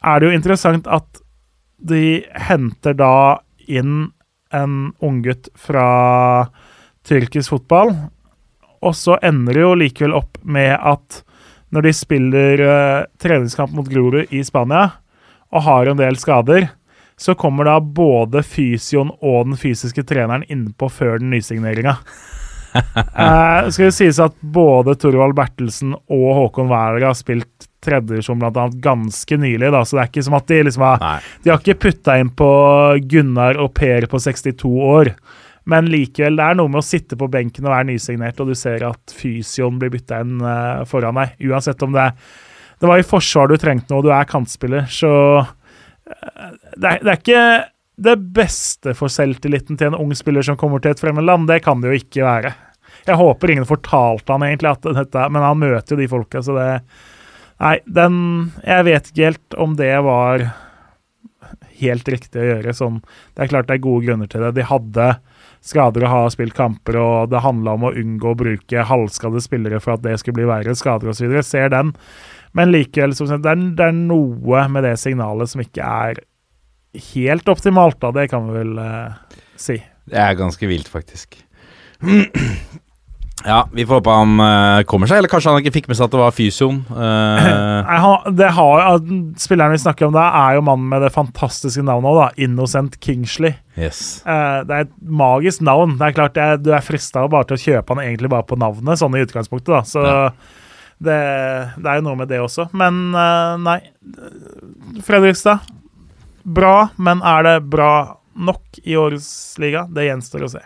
er det jo interessant at de henter da inn en unggutt fra tyrkisk fotball, og så ender det jo likevel opp med at når de spiller uh, treningskamp mot Grorud i Spania og har en del skader, så kommer da både fysioen og den fysiske treneren innpå før den nysigneringa. uh, [laughs] skal det sies at både Torvald Bertelsen og Håkon Wæler har spilt tredjedivisjon bl.a. ganske nylig, da, så det er ikke som at de liksom har Nei. De har ikke putta inn på Gunnar og Per på 62 år. Men likevel, det er noe med å sitte på benken og være nysignert, og du ser at fysioen blir bytta inn eh, foran deg. Uansett om det Det var i forsvar du trengte noe, du er kantspiller, så eh, det, er, det er ikke det beste for selvtilliten til en ung spiller som kommer til et fremmed land. Det kan det jo ikke være. Jeg håper ingen fortalte han egentlig at dette Men han møter jo de folka, så det Nei, den Jeg vet ikke helt om det var helt riktig å gjøre sånn. Det er klart det er gode grunner til det. De hadde skader og har spilt kamper, og det handla om å unngå å bruke halvskadde spillere for at det skulle bli verre skader osv. Ser den. Men likevel, som sagt, det er, det er noe med det signalet som ikke er helt optimalt, da. Det kan vi vel eh, si. Det er ganske vilt, faktisk. Ja, vi får håpe han uh, kommer seg, eller kanskje han ikke fikk med seg at det var fysioen. [clears throat] Uh... Det har, at spilleren vi snakker om da, er jo mannen med det fantastiske navnet òg, da. Innocent Kingsley. yes. Uh, det er et magisk navn. Det er klart det, Du er frista bare til å kjøpe han egentlig bare på navnet, sånn i utgangspunktet, da. Så Ja. det, det er jo noe med det også. Men nei. Fredrikstad, bra, men er det bra nok i årets liga? Det gjenstår å se.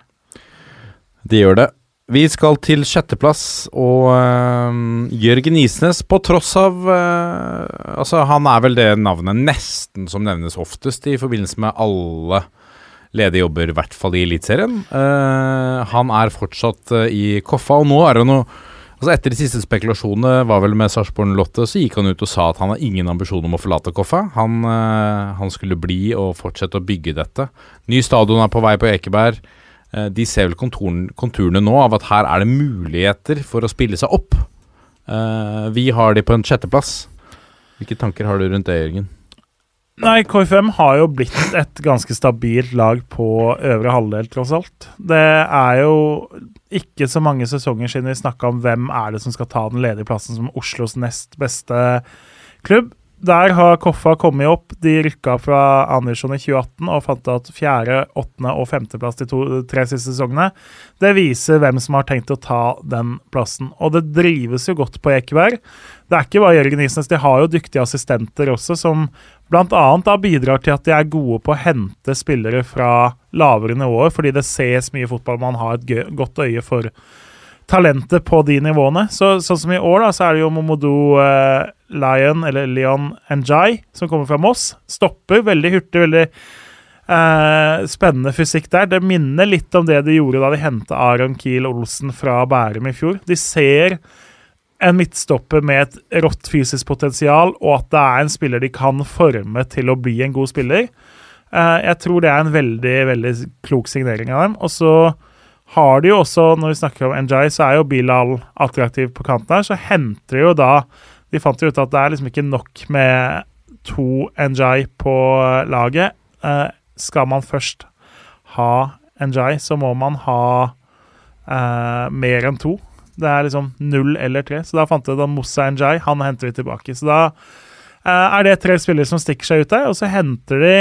De gjør det. Vi skal til sjetteplass, og uh, Jørgen Isnes, på tross av uh, Altså, han er vel det navnet nesten som nevnes oftest i forbindelse med alle ledige jobber, i hvert fall i Eliteserien. Uh, han er fortsatt i Koffa, og nå er det noe Altså Etter de siste spekulasjonene var vel med Sarpsborg Lotte, så gikk han ut og sa at han har ingen ambisjon om å forlate Koffa. Han, han skulle bli og fortsette å bygge dette. Ny stadion er på vei på Ekeberg. Eh, de ser vel konturene nå av at her er det muligheter for å spille seg opp. Eh, vi har de på en sjetteplass. Hvilke tanker har du rundt det, Jørgen? Nei, KFM har jo blitt et ganske stabilt lag på øvre halvdel, tross alt. Det er jo ikke så mange sesonger siden vi snakka om hvem er det som skal ta den ledige plassen som Oslos nest beste klubb. Der har Koffa kommet opp. De rykka fra Andersson i 2018 og fant at fjerde, åttende og femteplass de to, tre siste sesongene. Det viser hvem som har tenkt å ta den plassen. Og det drives jo godt på Ekeberg. Det er ikke bare Jørgen Isnes, de har jo dyktige assistenter også, som bl.a. bidrar til at de er gode på å hente spillere fra lavere nivåer, fordi det ses mye fotball, man har et godt øye for talentet på de nivåene. Så, sånn som i år, da, så er det jo Momodou eh, Lion, eller Leon Njai, som kommer fra Moss. Stopper veldig hurtig, veldig eh, spennende fysikk der. Det minner litt om det de gjorde da de henta Aron Kiel Olsen fra Bærum i fjor. De ser en midtstopper med et rått fysisk potensial, og at det er en spiller de kan forme til å bli en god spiller. Eh, jeg tror det er en veldig, veldig klok signering av dem. Og så har de jo også, når vi snakker om Njai, så er jo Bilal attraktiv på kanten her. Så henter de jo da De fant jo ut at det er liksom ikke nok med to Njay på laget. Eh, skal man først ha Njay, så må man ha eh, mer enn to. Det er liksom null eller tre. Så da fant de da Moussa Njay. Han henter vi tilbake. Så da eh, er det tre spillere som stikker seg ut der. Og så henter de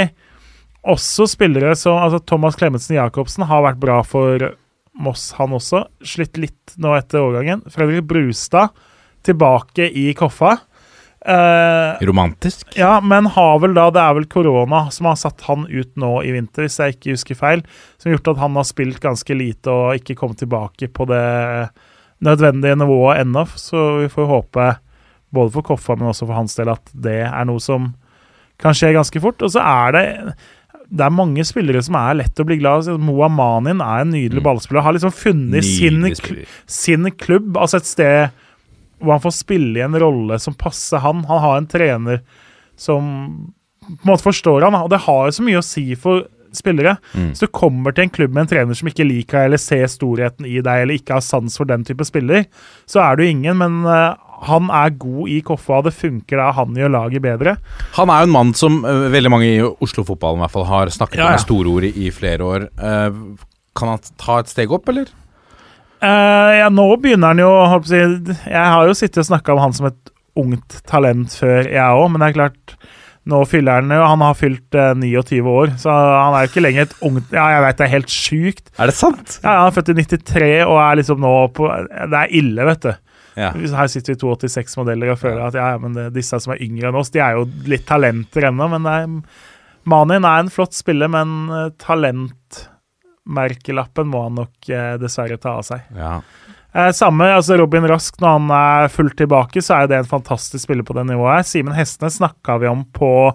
også spillere som altså Thomas Klemetsen Jacobsen har vært bra for Moss, han også. Slitt litt nå etter overgangen. Fredrik Brustad tilbake i Koffa. Eh, Romantisk? Ja, men har vel da Det er vel korona som har satt han ut nå i vinter, hvis jeg ikke husker feil. Som har gjort at han har spilt ganske lite og ikke kommet tilbake på det nødvendige nivået ennå. Så vi får håpe, både for Koffa, men også for hans del, at det er noe som kan skje ganske fort. Og så er det det er mange spillere som er lett å bli glad i. Moa Manin er en nydelig mm. ballspiller. Har liksom funnet sin, sin, klubb, altså et sted hvor han får spille i en rolle som passer han. Han har en trener som på en måte forstår han, og det har jo så mye å si for spillere. Mm. Så du kommer til en klubb med en trener som ikke liker deg eller ser storheten i deg, eller ikke har sans for den type spiller, så er du ingen, men uh, han er god i Koffa, og det funker da han gjør laget bedre. Han er jo en mann som uh, veldig mange i Oslo-fotballen i hvert fall har snakket ja, ja. med store ord i, i flere år. Uh, kan han ta et steg opp, eller? Uh, ja, nå begynner han jo Jeg har jo sittet og snakka om han som et ungt talent før, jeg òg, men det er klart nå fyller han jo Han har fylt uh, 29 år, så han er jo ikke lenger et ungt Ja, jeg vet det er helt sjukt. Er det sant? Ja, Han er født i 93 og er liksom nå på Det er ille, vet du. Ja. Her sitter vi 286-modeller og føler at ja, men det, disse som er yngre enn oss, de er jo litt talenter ennå. Men er, Manin er en flott spiller, men uh, talentmerkelappen må han nok uh, dessverre ta av seg. Ja. Eh, samme, altså Robin Rask, når han er fullt tilbake, så er jo det en fantastisk spiller på det nivået. Simen Hestnes snakka vi om på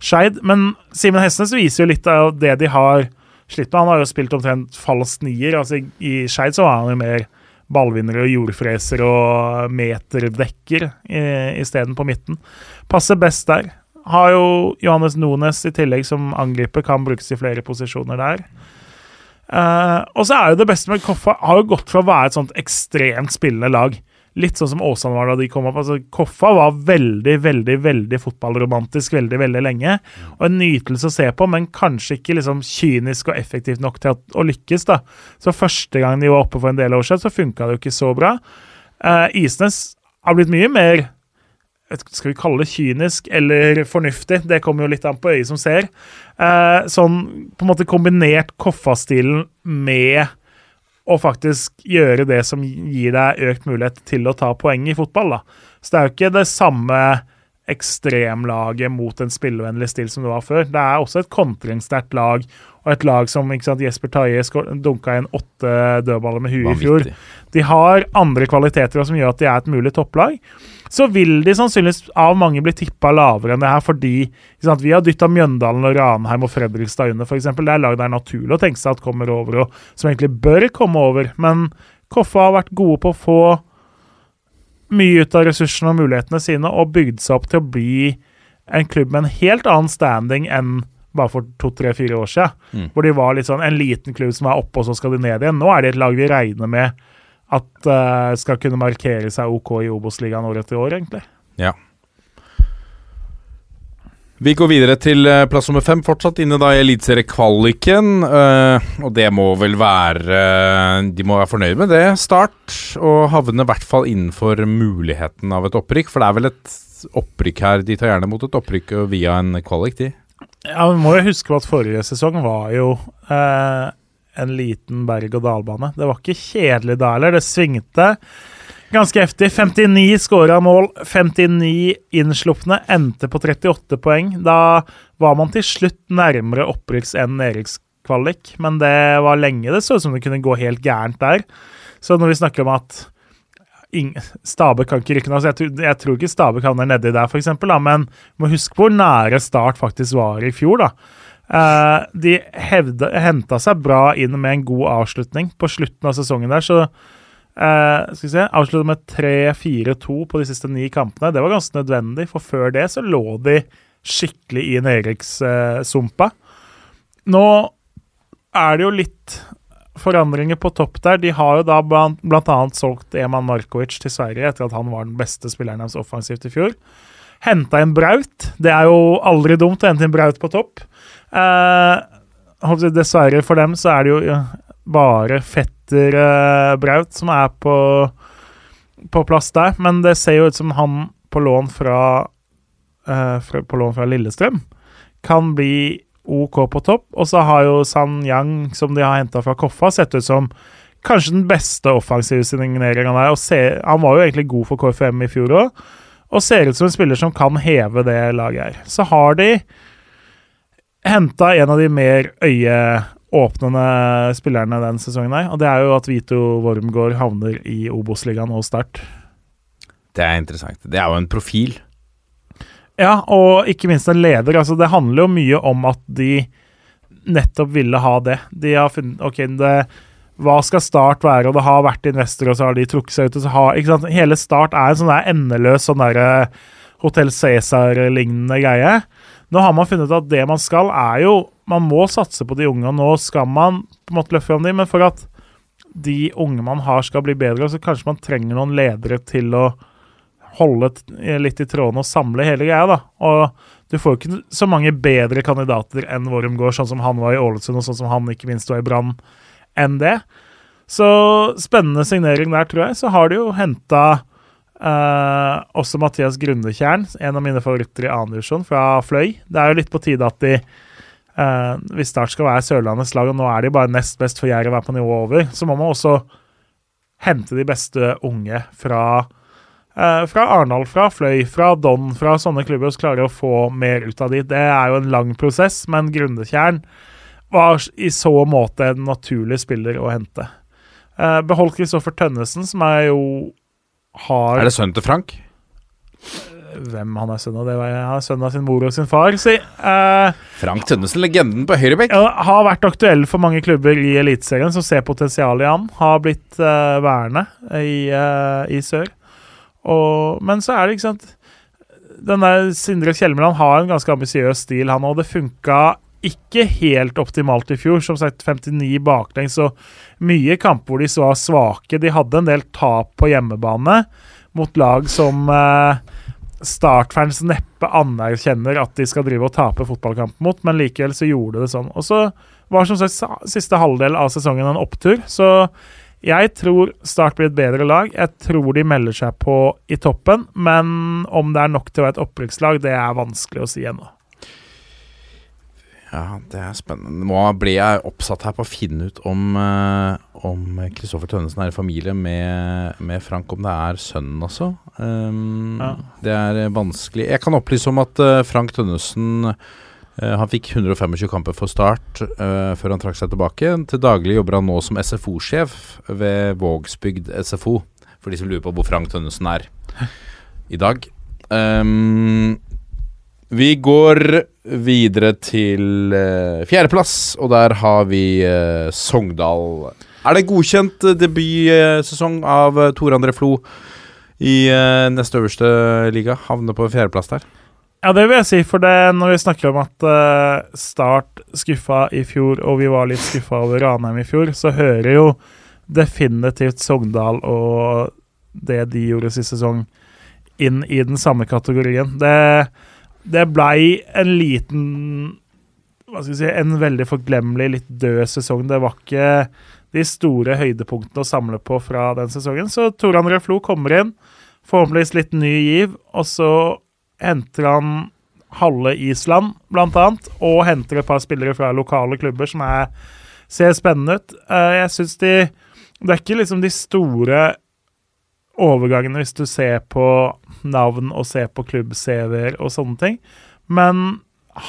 Skeid, men Simen Hestnes viser jo litt av det de har slitt med. Han har jo spilt omtrent falsk nier. altså I Skeid så var han jo mer ballvinner og jordfreser og meterdekker isteden på midten. Passer best der. Har jo Johannes Nones i tillegg som angriper, kan brukes i flere posisjoner der. Uh, og så er jo det beste med Koffa har jo gått fra å være et sånt ekstremt spillende lag Litt sånn som Åsane var da de kom opp. Altså, Koffa var veldig, veldig veldig fotballromantisk veldig veldig lenge. Og en nytelse å se på, men kanskje ikke liksom kynisk og effektivt nok til å, å lykkes. da. Så Første gang de var oppe for en del år siden, så funka det jo ikke så bra. Uh, Isnes har blitt mye mer skal vi kalle det kynisk eller fornuftig? Det kommer jo litt an på øyet som ser. Uh, sånn på en måte kombinert Koffa-stilen med å faktisk gjøre det som gir deg økt mulighet til å ta poeng i fotball. da. Så det er jo ikke det samme ekstremlaget mot en spillevennlig stil som det var før. Det er også et kontringssterkt lag, og et lag som sant, Jesper Taje dunka inn åtte dødballer med huet i fjor. De har andre kvaliteter som gjør at de er et mulig topplag. Så vil de sannsynligvis av mange bli tippa lavere enn det her, fordi sant, vi har dytta Mjøndalen og Ranheim og Fredrikstad under, f.eks. Det er lag det er naturlig å tenke seg at kommer over, og som egentlig bør komme over. Men Koffa har vært gode på å få mye ut av ressursene og mulighetene sine og bygd seg opp til å bli en klubb med en helt annen standing enn bare for to-tre-fire år siden. Mm. Hvor de var litt sånn en liten klubb som er oppe, og så skal de ned igjen. Nå er det et lag vi regner med at uh, skal kunne markere seg OK i Obos-ligaen år etter år, egentlig. Ja. Vi går videre til uh, plass nummer fem, fortsatt inne da i eliteseriekvaliken. Uh, og det må vel være De må være fornøyd med det. Start, og havne i hvert fall innenfor muligheten av et opprykk. For det er vel et opprykk her. De tar gjerne mot et opprykk via en kvalik, de. Ja, Vi må jo huske på at forrige sesong var jo eh, en liten berg-og-dal-bane. Det var ikke kjedelig da heller. Det svingte ganske heftig. 59 skåra mål, 59 innslupne. Endte på 38 poeng. Da var man til slutt nærmere opprykks enn nedrykkskvalik, men det var lenge det så ut som det kunne gå helt gærent der. Så når vi snakker om at Stabæk kan ikke rykke ned. Jeg, jeg, tror ikke Stabæk havner nedi der, f.eks., men må huske hvor nære Start faktisk var i fjor. da. Uh, de henta seg bra inn med en god avslutning på slutten av sesongen der, så uh, skal vi se, Avslutta med 3-4-2 på de siste ni kampene. Det var ganske nødvendig, for før det så lå de skikkelig i nedrykkssumpa. Nå er det jo litt forandringer på topp der. De har jo da blant annet solgt Eman Markovic til Sverige etter at han var den beste spilleren deres offensivt i fjor. Henta inn Braut. Det er jo aldri dumt å hente inn Braut på topp. Eh, dessverre for dem så er det jo bare fetter eh, Braut som er på, på plass der. Men det ser jo ut som han på lån fra, eh, fra, på lån fra Lillestrøm kan bli OK på topp. Og så har jo San Yang, som de har henta fra Koffa, sett ut som kanskje den beste offensive signeringa der. Se, han var jo egentlig god for KFM i fjor òg, og ser ut som en spiller som kan heve det laget her. Så har de henta en av de mer øyeåpnende spillerne den sesongen her, og det er jo at Vito Wormgård havner i Obos-ligaen og Start. Det er interessant. Det er jo en profil. Ja, og ikke minst en leder. Altså, det handler jo mye om at de nettopp ville ha det. De har funnet OK, det, hva skal Start være? Og det har vært investorer, og så har de trukket seg ut. og så har, ikke sant? Hele Start er en sånn der endeløs sånn eh, Hotell Cæsar-lignende greie. Nå har man funnet at det man skal, er jo Man må satse på de unge. og Nå skal man på en måte løfte fram de, men for at de unge man har, skal bli bedre, så kanskje man trenger noen ledere til å holde litt i trådene og samle hele greia. da. Og du får jo ikke så mange bedre kandidater enn Wormgård, sånn som han var i Ålesund, og sånn som han ikke minst var i Brann, enn det. Så spennende signering der, tror jeg. Så har de jo henta eh, også Mathias Grundekjern, en av mine favoritter i annen divisjon, fra Fløy. Det er jo litt på tide at de uh, Hvis Start skal være Sørlandets lag, og nå er de bare nest best for Jerv er på nivået over, så må man også hente de beste unge fra Uh, fra Arendal, fra Fløy, fra Don, fra sånne klubber, og klarer å få mer ut av de. Det er jo en lang prosess, men Grundetjern var i så måte en naturlig spiller å hente. Uh, beholdt Kristoffer Tønnesen, som er jo har Er det sønnen til Frank? Hvem han er sønn av? Det var, han er sønn av sin mor og sin far, si. Uh, Frank Tønnesen, legenden på høyrebekk. Ja, har vært aktuell for mange klubber i Eliteserien som ser potensial i han. Har blitt uh, værende i, uh, i sør. Og, men så er det, ikke sant Den der Sindre Kjelmeland har en ganske ambisiøs stil, han og det funka ikke helt optimalt i fjor. Som sagt, 59 baklengs og mye kamper hvor de var svake. De hadde en del tap på hjemmebane mot lag som eh, Startfans neppe anerkjenner at de skal drive og tape fotballkamp mot, men likevel så gjorde det sånn. Og så var som sagt siste halvdel av sesongen en opptur, så jeg tror Start blir et bedre lag. Jeg tror de melder seg på i toppen, men om det er nok til å være et opprykkslag, det er vanskelig å si ennå. Ja, det er spennende. Nå ble jeg oppsatt her på å finne ut om eh, Om Kristoffer Tønnesen er i familie med, med Frank, om det er sønnen også. Um, Ja. Det er eh, vanskelig. Jeg kan opplyse om at eh, Frank Tønnesen eh, han fikk 125 kamper for Start uh, før han trakk seg tilbake. Til daglig jobber han nå som SFO-sjef ved Vågsbygd SFO. For de som lurer på hvor Frank Tønnesen er i dag. Um, vi går videre til uh, fjerdeplass, og der har vi uh, Sogndal. Er det godkjent eh, debutsesong av uh, Tor André Flo i neste øverste liga? Havner på fjerdeplass der. Ja, det vil jeg si, for det, når vi snakker om at Start skuffa i fjor, og vi var litt skuffa over Ranheim i fjor, så hører jo definitivt Sogndal og det de gjorde sist sesong, inn i den samme kategorien. Det, det blei en liten Hva skal vi si En veldig forglemmelig, litt død sesong. Det var ikke de store høydepunktene å samle på fra den sesongen. Så Tor André Flo kommer inn, forhåpentligvis litt ny giv, og så henter han halve Island, blant annet, og henter et par spillere fra lokale klubber som er, ser spennende ut. Eh, Jeg syns de Det er ikke liksom de store overgangene hvis du ser på navn og se på klubb-CV-er og sånne ting, men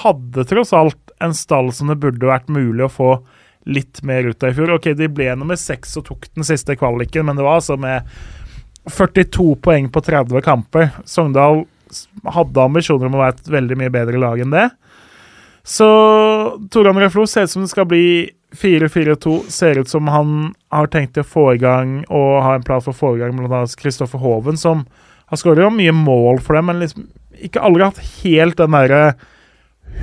hadde tross alt en stall som det burde vært mulig å få litt mer ut av i fjor. Ok, de ble nummer seks og tok den siste kvaliken, men det var altså med 42 poeng på 30 kamper. Sogndal hadde ambisjoner om å være et veldig mye bedre lag enn det. Så Tor André Flo ser ut som det skal bli 4-4-2. Ser ut som han har tenkt å få i gang og har en plan for å få i gang bl.a. Kristoffer Hoven, som har skåret mye mål for dem, men liksom ikke aldri hatt helt den derre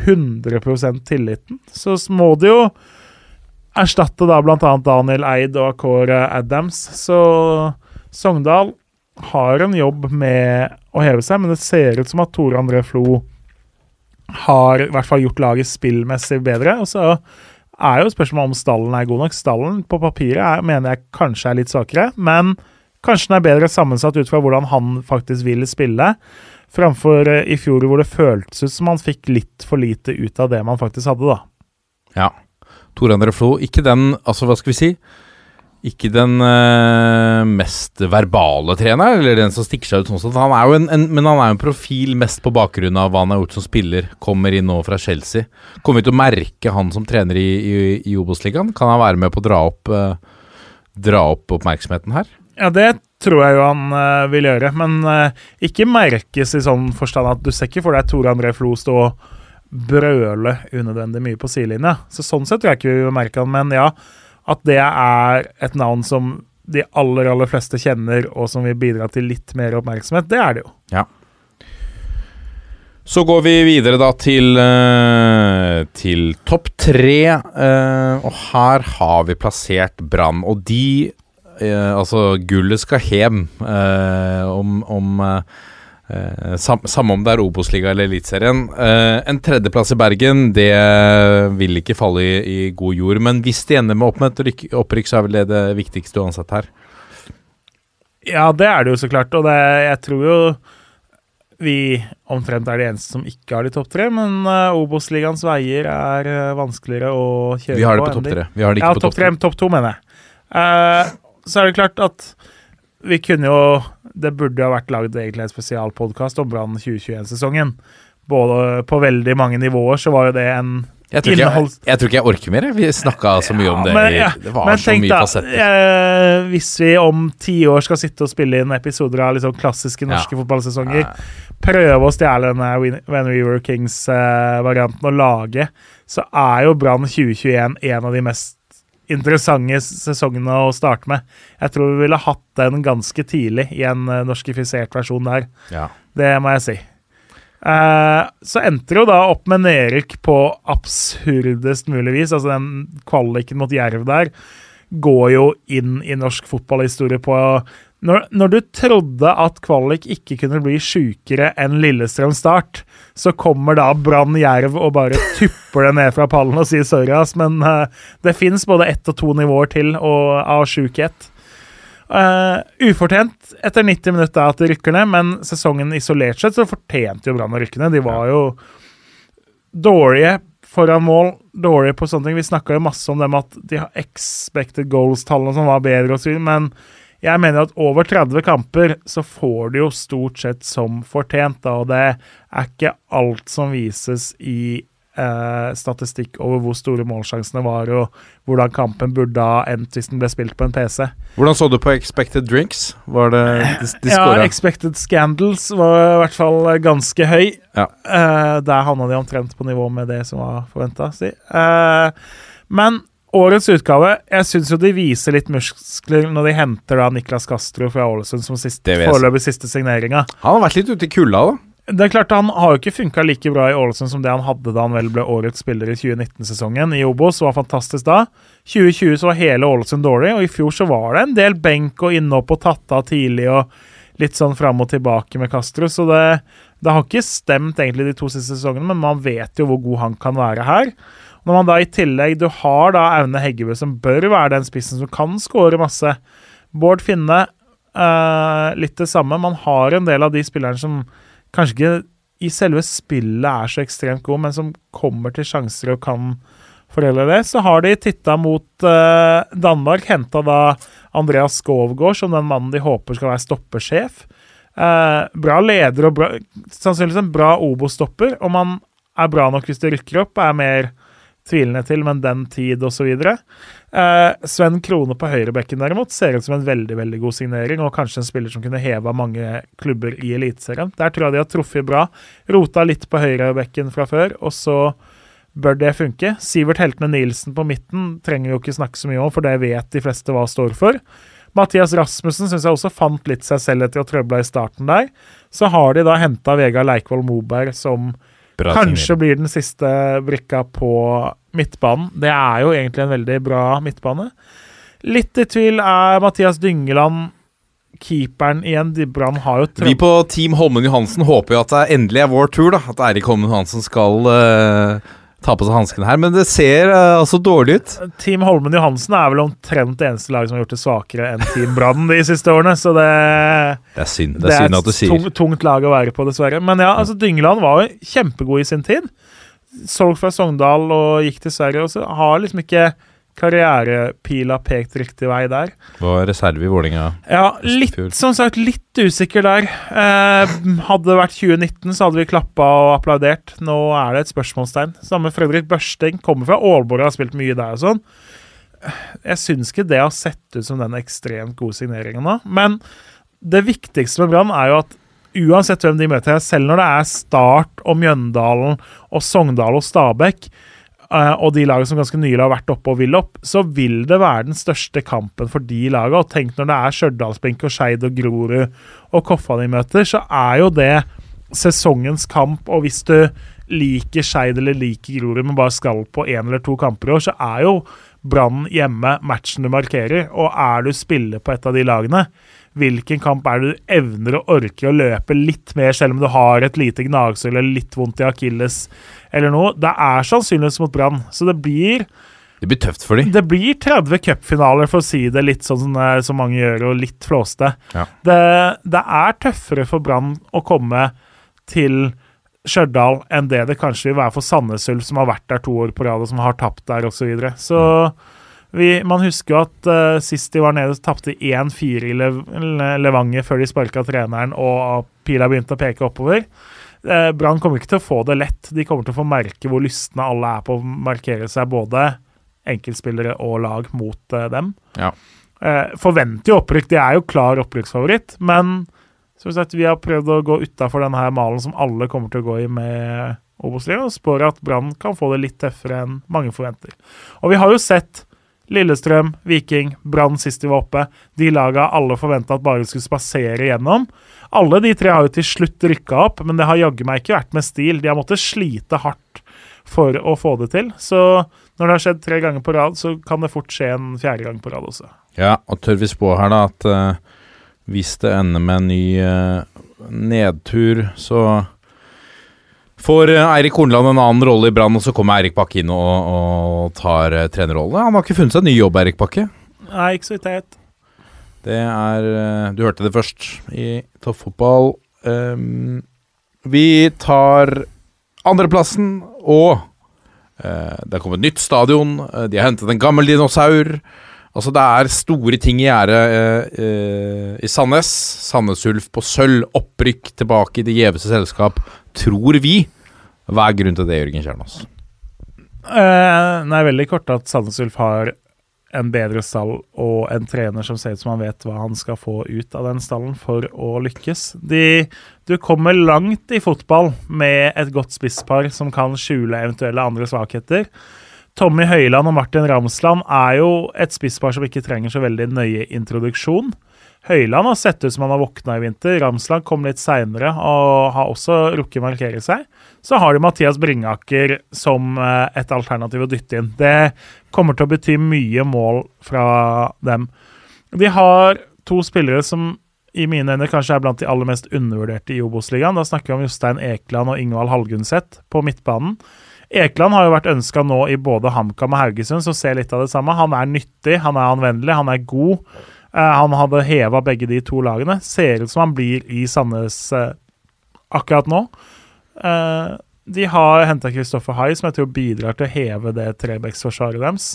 100% tilliten. Så må de jo erstatte da bl.a. Daniel Eid og Kåre Adams. Så Sogndal har en jobb med å heve seg, men det ser ut som at Tore André Flo har i hvert fall gjort laget spillmessig bedre. Og så er jo spørsmålet om stallen er god nok. Stallen på papiret er, mener jeg kanskje er litt svakere, men kanskje den er bedre sammensatt ut fra hvordan han faktisk vil spille, framfor eh, i fjor hvor det føltes ut som han fikk litt for lite ut av det man faktisk hadde, da. Ja. Tor André Flo, ikke den Altså, hva skal vi si? Ikke den øh, mest verbale treneren, eller den som stikker seg ut sånn sett. Han er jo en, en, men han er jo en profil mest på bakgrunn av hva han har gjort som spiller. Kommer inn nå fra Chelsea. Kommer vi til å merke han som trener i, i, i Obos-ligaen? Kan han være med på å dra opp, øh, dra opp oppmerksomheten her? Ja, det tror jeg jo han uh, vil gjøre, men uh, ikke merkes i sånn forstand at du ser ikke for deg Tore André Flo stå og brøle unødvendig mye på sidelinja. Så sånn sett tror jeg ikke vi vil merke han, men ja, at det er et navn som de aller, aller fleste kjenner, og som vil bidra til litt mer oppmerksomhet, det er det jo. Så går vi videre da til, eh, til topp tre. og her har vi plassert Brann. Og de Altså, gullet skal hjem. eh, om, om eh, eh, sam, Samme om det er Obos-liga eller Eliteserien. Eh, en tredjeplass i Bergen, det vil ikke falle i, i god jord. Men hvis de ender med opp med et rykk- opprykk, så er vel det det viktigste uansett her. Ja, det er det jo så klart, og det, jeg tror jo vi omtrent er de eneste som ikke har de topp tre, men uh, Obos-ligaens veier er uh, vanskeligere å kjøre på. Vi har det på topp tre. Vi har det ikke Ja, på topp tre, topp to, mener jeg. Eh, så er det klart at vi kunne jo Det burde ha vært lagd egentlig en spesialpodkast om Brann 2021-sesongen. Både på veldig mange nivåer så var jo det en Jeg tror, ikke jeg, jeg tror ikke jeg orker mer. Vi snakka så mye om det. men, ja, det var Men så mye da, fasetter. eh, hvis vi om ti år skal sitte og spille inn episoder av liksom klassiske norske fotballsesonger, prøve å stjele denne When We Were Kings-varianten og lage, så er jo Brann 2021 en av de mest interessante sesongene å starte med. Jeg tror vi ville hatt den ganske tidlig i en eh, norskifisert versjon der. Ja. Det må jeg si. Uh, så endte det jo da opp med nedrykk på absurdest mulig vis. Altså den kvaliken mot Jerv der går jo inn i norsk fotballhistorie på når, når du trodde at kvalik ikke kunne bli sjukere enn Lillestrøm Start, så kommer da Brann Jerv og bare tupper det ned fra pallen og sier sorry, ass, men uh, det fins både ett og to nivåer til og, av sjukhet. Uh, ufortjent etter 90 minutter at de rykker ned, men sesongen isolert sett så fortjente jo Brann å rykke ned. De var jo dårlige foran mål, dårlige på sånne ting. Vi snakka jo masse om dem at de har expected goals-tallene som var bedre, og så videre, men jeg mener at over 30 kamper så får de jo stort sett som fortjent, da, og det er ikke alt som vises i eh, statistikk over hvor store målsjansene var, og hvordan kampen burde ha endt hvis den ble spilt på en PC. Hvordan så du på expected drinks? Var det de, de ja, expected scandals var i hvert fall ganske høy. Ja. Eh, der havna de omtrent på nivå med det som var forventa, si. Eh, men årets utgave Jeg syns jo de viser litt muskler når de henter da Niklas Castro fra Ålesund som sist, foreløpig siste signeringa. Han har vært litt ute i kulda, da. Det er klart Han har jo ikke funka like bra i Ålesund som det han hadde da han vel ble årets spiller i 2019-sesongen. I Obos var fantastisk da. 2020 så var hele Ålesund dårlig, og i fjor så var det en del benk og innhopp og tatt av tidlig og litt sånn fram og tilbake med Castro. Så det, det har ikke stemt egentlig de to siste sesongene, men man vet jo hvor god han kan være her. Når man da i tillegg Du har da Aune Heggebø, som bør være den spissen som kan skåre masse. Bård Finne, eh, litt det samme. Man har en del av de spillerne som kanskje ikke i selve spillet er så ekstremt gode, men som kommer til sjanser og kan fordele det. Så har de titta mot eh, Danmark, henta da Andreas Skovgård som den mannen de håper skal være stoppersjef. Eh, bra leder og bra, sannsynligvis en bra Obo-stopper, Om han er bra nok hvis de rykker opp, er mer tvilende til, men den tid osv. Eh, Sven Krone på høyrebekken derimot ser ut som en veldig veldig god signering, og kanskje en spiller som kunne heva mange klubber i Eliteserien. Der tror jeg de har truffet bra. Rota litt på høyrebekken fra før, og så bør det funke. Sivert Heltene Nilsen på midten trenger jo ikke snakke så mye om, for det vet de fleste hva står for. Mathias Rasmussen syns jeg også fant litt seg selv etter å trøble i starten der. Så har de da henta Vegard Leikvoll Moberg som Bra Kanskje blir den siste brikka på midtbanen. Det er jo egentlig en veldig bra midtbane. Litt i tvil er Mathias Dyngeland keeperen igjen. Brann har jo Vi på Team Holmen Johansen håper jo at det endelig er vår tur, da. At Eirik Holmen Johansen skal uh, ta på seg hanskene her. Men det ser uh, altså dårlig ut. Team Holmen Johansen er vel omtrent det eneste laget som har gjort det svakere enn Team Brann de siste årene, så det Det er synd, det er synd at du sier tung, tungt lag å være på, dessverre. Men ja, altså Dyngeland var jo kjempegod i sin tid. Solgt fra Sogndal og gikk til Sverige, og så har liksom ikke karrierepila pekt riktig vei der. Var reserve i Vålinga Ja, litt, som sagt, litt usikker der. Eh, hadde det vært 2019, så hadde vi klappa og applaudert. Nå er det et spørsmålstegn. Samme Fredrik Børsting kommer fra Aalborg og har spilt mye der og sånn. Jeg syns ikke det har sett ut som den ekstremt gode signeringen nå. Men det viktigste med Brann er jo at uansett hvem de møter, selv når det er Start og Mjøndalen og Sogndal og Stabæk, eh, og de lagene som ganske nylig har vært oppe og vil opp, så vil det være den største kampen for de lagene. Og tenk når det er Stjørdalsblink og Skeid og Grorud og Koffa de møter, så er jo det sesongens kamp. Og hvis du liker Skeid eller liker Grorud, men bare skal på én eller to kamper i år, så er jo Brann hjemme matchen du markerer. Og er du spiller på et av de lagene, hvilken kamp er det du evner og orker å løpe litt mer, selv om du har et lite gnagsår eller litt vondt i akilles eller noe? Det er sannsynligvis mot Brann, så det blir Det blir tøft for dem. det blir 30 cupfinaler, for å si det litt sånn som, som mange gjør, og litt flåste. Ja. Det, det er tøffere for Brann å komme til Stjørdal enn det det kanskje vil være for Sandnes Ulf, som har vært der to år på rad, og som har tapt der, osv. Så, videre. så vi, man husker jo at uh, sist de var nede, tapte de 1-4 i Lev Levanger før de sparka treneren og pila begynte å peke oppover. Uh, Brann kommer ikke til å få det lett. De kommer til å få merke hvor lystne alle er på å markere seg, både enkeltspillere og lag, mot uh, dem. Ja. Forventer jo opprykk, de er jo klar opprykksfavoritt, men som sagt, vi har prøvd å gå utafor denne malen som alle kommer til å gå i med Obos-ligaen, og spår at Brann kan få det litt tøffere enn mange forventer. Og vi har jo sett Lillestrøm, Viking, Brann sist de var oppe. De laga alle forventa at bare skulle spasere gjennom. Alle de tre har jo til slutt rykka opp, men det har jaggu meg ikke vært med stil. De har måttet slite hardt for å få det til. Så når det har skjedd tre ganger på rad, så kan det fort skje en fjerde gang på rad også. Ja, og tør vi spå her, da, at uh, hvis det ender med en ny uh, nedtur, så får eh, Eirik Hornland en annen rolle i Brann, og så kommer Eirik Bakke inn og, og tar uh, trenerrolle. Han har ikke funnet seg en ny jobb, Eirik Bakke. Nei, ikke så vidt jeg vet. Det er eh, Du hørte det først i toppfotball. Um, vi tar andreplassen og uh, det er kommet nytt stadion. de har hentet en gammel dinosaur. Altså, det er store ting i gjære eh, eh, i Sandnes. Sandnes Ulf på sølv. Opprykk tilbake i det gjeveste selskap, tror vi. Hva er grunnen til det, Jørgen Kjernås? Uh, nei, veldig kort at Sandnes Ulf har en bedre stall og en trener som ser ut som han vet hva han skal få ut av den stallen for å lykkes. De, du kommer langt i fotball med et godt spisspar som kan skjule eventuelle andre svakheter. Tommy Høiland og Martin Ramsland er jo et spisspar som ikke trenger så veldig nøye introduksjon. Høyland har sett ut som han har våkna i vinter. Ramsland kom litt seinere og har også rukket markere seg. Så har de Mathias Bringaker som eh, et alternativ å dytte inn. Det kommer til å bety mye mål fra dem. De har to spillere som i mine øyne kanskje er blant de aller mest undervurderte i Obos-ligaen. Da snakker vi om Jostein Ekeland og Ingvald Halgunset på midtbanen. Ekeland har jo vært ønska nå i både HamKam og Haugesund, så ser litt av det samme. Han er nyttig, han er anvendelig, han er god. Uh, han hadde heva begge de to lagene. Ser ut som han blir i Sandnes uh, akkurat nå. Uh, de har henta Kristoffer Hai, som jeg tror bidrar til å heve det Trebecks-forsvaret deres.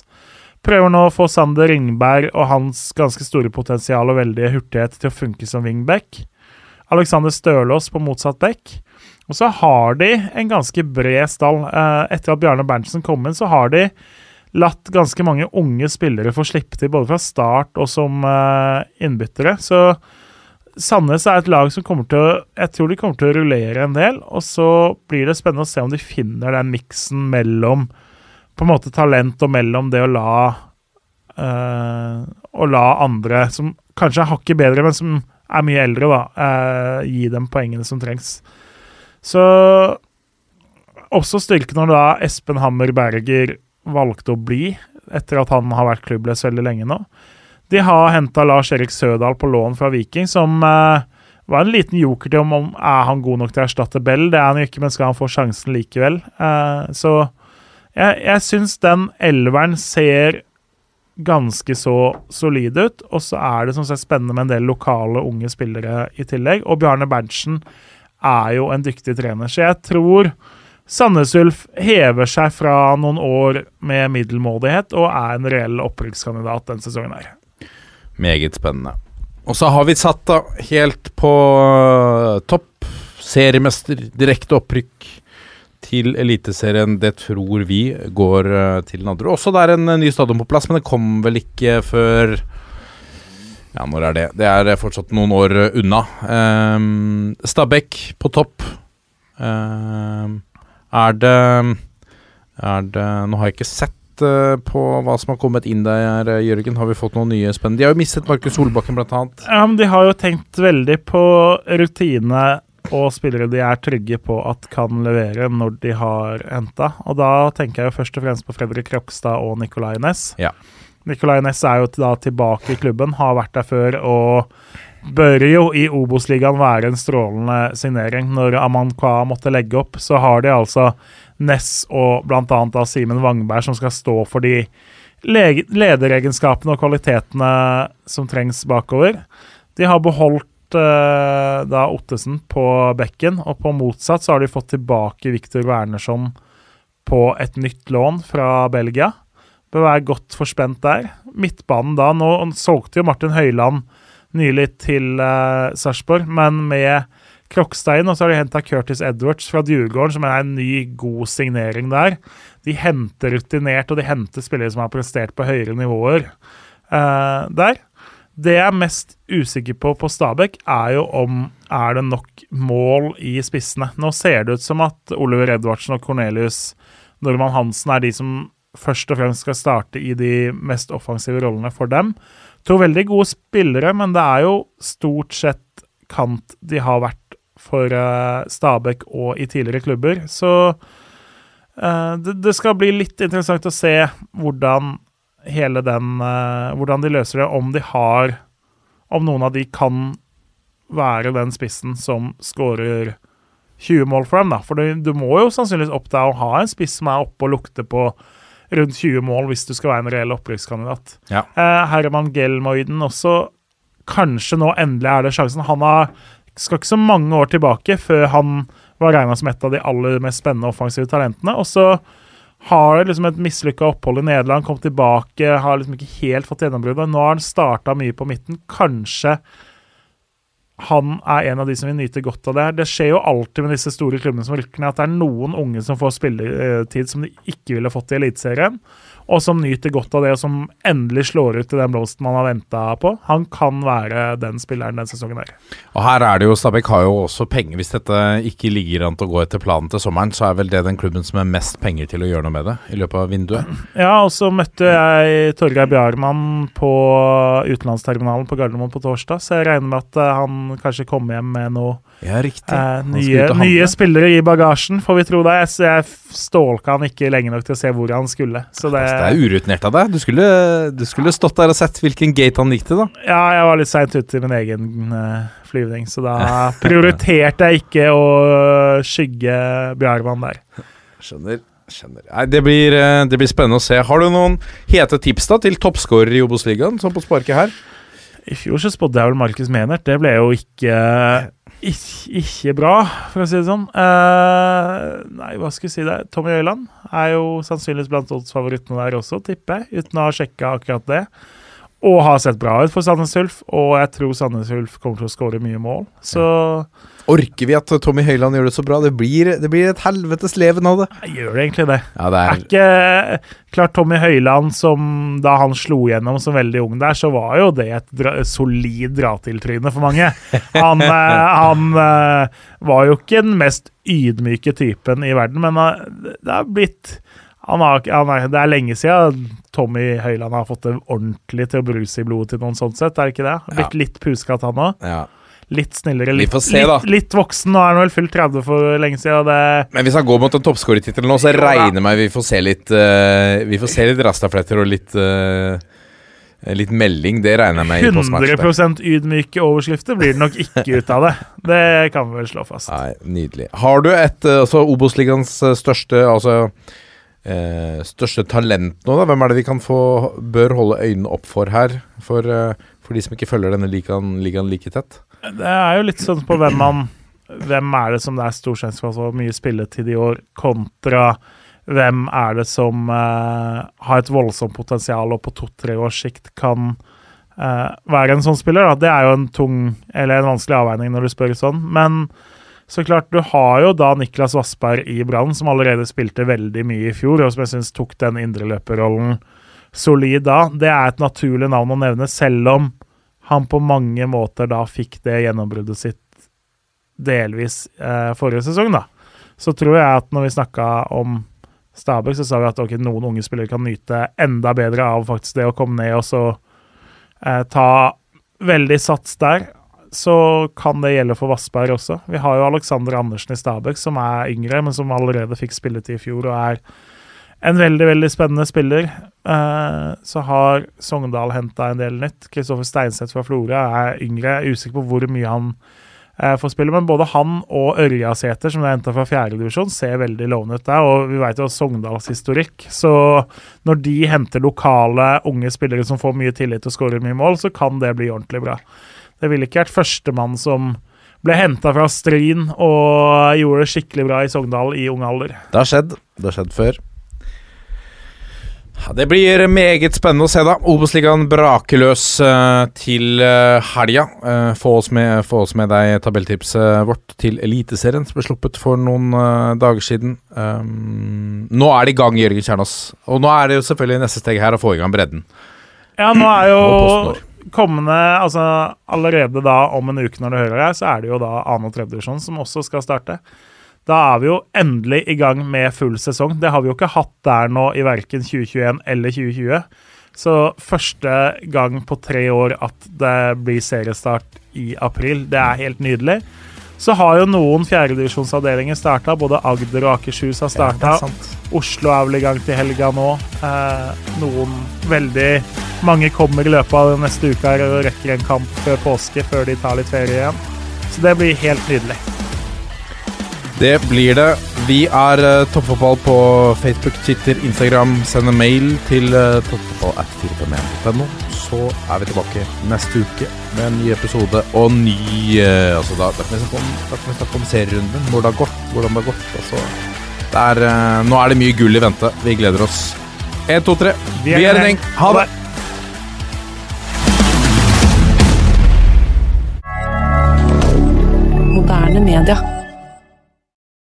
Prøver nå å få Sander Ringberg og hans ganske store potensial og veldige hurtighet til å funke som wingback. Alexander Stølås på motsatt bekk. Og så har de en ganske bred stall. Eh, etter at Bjarne Berntsen kom inn, så har de latt ganske mange unge spillere få slippe til, både fra start og som eh, innbyttere. Så Sandnes er et lag som kommer til å Jeg tror de kommer til å rullere en del. Og så blir det spennende å se om de finner den miksen mellom på en måte talent og mellom det å la øh, Å la andre som kanskje er hakket bedre, men som er mye eldre, da, øh, gi dem poengene som trengs. Så også styrken når da Espen Hammer Berger valgte å bli, etter at han har vært klubbløs veldig lenge nå. De har henta Lars Erik Sødal på lån fra Viking, som eh, var en liten joker til om, om er han god nok til å erstatte Bell. Det er han jo ikke, men skal han få sjansen likevel? Eh, så jeg, jeg syns den elveren ser ganske så solid ut. Og så er det som sagt spennende med en del lokale unge spillere i tillegg. Og Bjarne Berntsen er jo en dyktig trener. Så jeg tror Sandnes Ulf hever seg fra noen år med middelmådighet og er en reell opprykkskandidat denne sesongen her. Meget spennende. Og så har vi satt da helt på uh, topp. Seriemester, direkte opprykk til Eliteserien. Det tror vi går til den andre. Også det er en uh, ny stadion på plass, men det kom vel ikke før ja, når er det? Det er fortsatt noen år unna. Um, Stabæk på topp. Um, er det Er det Nå har jeg ikke sett uh, på hva som har kommet inn der, Jørgen. Har vi fått noen nye spennende? De har jo mistet Markus Solbakken, blant annet. Ja, men de har jo tenkt veldig på rutine og spillere de er trygge på at kan levere når de har henta. Og da tenker jeg jo først og fremst på Fredrik Krokstad og Nicolay Næss. Ja. Nicolay Næss er jo da tilbake i klubben, har vært der før og bør jo i Obos-ligaen være en strålende signering. Når Amankwa måtte legge opp, så har de altså Ness og bl.a. Simen Wangberg som skal stå for de lederegenskapene og kvalitetene som trengs bakover. De har beholdt eh, da Ottesen på bekken, og på motsatt så har de fått tilbake Viktor Wernersson på et nytt lån fra Belgia. Bør være godt forspent der. Midtbanen da Nå solgte jo Martin Høiland nylig til uh, Sarpsborg, men med Krokstein, og så har de henta Curtis Edwards fra Djurgården, som er en ny, god signering der. De henter rutinert, og de henter spillere som har prestert på høyere nivåer uh, der. Det jeg er mest usikker på på Stabæk, er jo om er det nok mål i spissene. Nå ser det ut som at Oliver Edvardsen og Cornelius Normann Hansen er de som først og fremst skal starte i de mest offensive rollene for dem. To veldig gode spillere, men det er jo stort sett kant de har vært for uh, Stabæk og i tidligere klubber. Så uh, det, skal bli litt interessant å se hvordan hele den uh, Hvordan de løser det, om de har Om noen av de kan være den spissen som skårer 20 mål for dem, da. For du må jo sannsynligvis opp der og ha en spiss som er oppe og lukter på rundt 20 mål hvis du skal være en reell opprykkskandidat. Ja. Eh, Herman Gelmoiden også. Kanskje nå endelig er det sjansen. Han har, skal ikke så mange år tilbake før han var regna som et av de aller mest spennende offensive talentene. Og så har det liksom et mislykka opphold i Nederland, kom tilbake, har liksom ikke helt fått gjennombruddet. Nå har han starta mye på midten. Kanskje han er en av de som vil nyte godt av det. Det skjer jo alltid med disse store klubbene som rykker ned, at det er noen unge som får spilletid som de ikke ville fått i Eliteserien og som nyter godt av det, og som endelig slår ut i den blomsten man har venta på. Han kan være den spilleren den sesongen her. Og her er det jo, Stabæk har jo også penger. Hvis dette ikke ligger an til å gå etter planen til sommeren, så er vel det den klubben som har mest penger til å gjøre noe med det i løpet av vinduet. Ja, og så møtte jeg Torgeir Bjarmann på utenlandsterminalen på Gardermoen på torsdag, så jeg regner med at eh, han kanskje kommer hjem med noe ja. Eh, nye, nye, spillere i bagasjen, får vi tro det. Jeg, jeg stålka han ikke lenge nok til å se hvor han skulle. Så det, det er urutinert av deg. Du skulle, du skulle, stått der og sett hvilken gate han gikk til, da. Ja, jeg var litt seint ute i min egen uh, flyvning, så da prioriterte jeg ikke å skygge Bjarmann der. Skjønner. Skjønner. Nei, det blir, eh, det blir, spennende å se. Har du noen hete tips da til toppskårer i Obos-ligaen, sånn på sparket her? I fjor så spådde jeg vel Markus Menert. Det ble jo ikke ikke, ikke, bra, for å si det sånn. Uh, nei, hva skal jeg si det? Tommy Øyland er jo sannsynligvis blant oddsfavorittene der også, tipper jeg, uten å ha sjekka akkurat det. Og har sett bra ut for Sandnes Ulf, og jeg tror Sandnes Ulf kommer til å skåre mye mål. Så ja. Orker vi at Tommy Høiland gjør det så bra? Det blir, det blir et helvetes leven av det. Jeg gjør det egentlig det. Ja, det er... er ikke klart Tommy Høiland som da han slo gjennom som veldig ung der, så var jo det et dra, solid dra-til-tryne for mange. Han, [laughs] eh, han, eh, var jo ikke den mest ydmyke typen i verden, men eh, det har blitt han har, han er, det er lenge siden Tommy Høiland har fått det ordentlig til å bruse i blodet til noen sånn sett, er det ikke det? Blitt litt puskatt, han òg. Ja litt snillere. Litt, se, litt, litt, voksen. Nå er han vel fylt 30 for lenge siden. Men hvis han går mot en toppskårertittel nå, så regner jeg med vi får se litt uh, Vi får se litt rastafletter og litt uh, Litt melding, det regner jeg med. 100 ydmyke overskrifter blir det nok ikke ut av det. Det kan vi vel slå fast. Nei, Nydelig. Har du et uh, altså Obos-ligaens største Altså eh, største talent nå, da? Hvem er det vi kan få bør holde øynene opp for her? For, eh, for de som ikke følger denne ligaen, ligaen like tett? Det er jo litt sånn på hvem man Hvem er det som det er stor sjanse for å få mye spilletid i år, kontra hvem er det som eh, har et voldsomt potensial og på to-tre års sikt kan uh, være en sånn spiller? Da. Det er jo en tung eller en vanskelig avveining når du spør sånn. Men så klart, du har jo da Niklas Vassberg i Brann, som allerede spilte veldig mye i fjor, og som jeg syns tok den indreløperrollen solid da. Det er et naturlig navn å nevne, selv om han på mange måter da fikk det gjennombruddet sitt delvis eh, forrige sesong, da. Så tror jeg at når vi snakka om Stabæk, så sa vi at okay, noen unge spillere kan nyte enda bedre av faktisk det å komme ned og så eh, ta veldig sats der. Så kan det gjelde for Vassberg også. Vi har jo Alexander Andersen i Stabæk, som er yngre, men som allerede fikk spilletid i fjor og er en veldig veldig spennende spiller. Eh, så har Sogndal henta en del nytt. Kristoffer Steinseth fra Florø er yngre. Jeg er usikker på hvor mye han eh, får spille, men både han og Ørjasæter, som er henta fra fjerdedivisjon, ser veldig lovende ut der. Og vi vet jo Sogndals historikk. Så når de henter lokale, unge spillere som får mye tillit og skårer mye mål, så kan det bli ordentlig bra. Det ville ikke vært førstemann som ble henta fra Stryn og gjorde det skikkelig bra i Sogndal i ung alder. Det har skjedd. Det har skjedd før. Det blir meget spennende å se, da. Obos-ligaen braker løs uh, til uh, helga. Uh, få, oss med, få oss med deg tabelltipset vårt til Eliteserien, som ble sluppet for noen dager siden. Um, nå er det i gang, Jørgen Kjernås. Og nå er det jo selvfølgelig neste steg her å få i gang bredden. Ja, nå er jo kommende Altså allerede da om en uke når du hører her, så er det jo da 2. og tredjedivisjon som også skal starte. Da er vi jo endelig i gang med full sesong. Det har vi jo ikke hatt der nå i verken 2021 eller 2020. Så første gang på tre år at det blir seriestart i april. Det er helt nydelig. Så har jo noen fjerdedivisjonsavdelinger starta. Både Agder og Akershus har starta. Ja, Oslo er vel i gang til helga nå. Eh, noen veldig Mange kommer i løpet av neste uke og rekker en kamp før påske, før de tar litt ferie igjen. Så det blir helt nydelig. Det blir det. Vi er uh, Toppfotball på Facebook, Twitter, Instagram. Send en mail til uh, toppfotball.no. Så er vi tilbake neste uke med en ny episode og ny uh, altså da, da, kan vi snakke om, da kan vi snakke om serierunden. Hvor det har gått, hvordan det har gått. Altså. Det er, uh, nå er det mye gull i vente. Vi gleder oss. Én, to, tre. Vi er en gjeng. Ha det! Moderne media.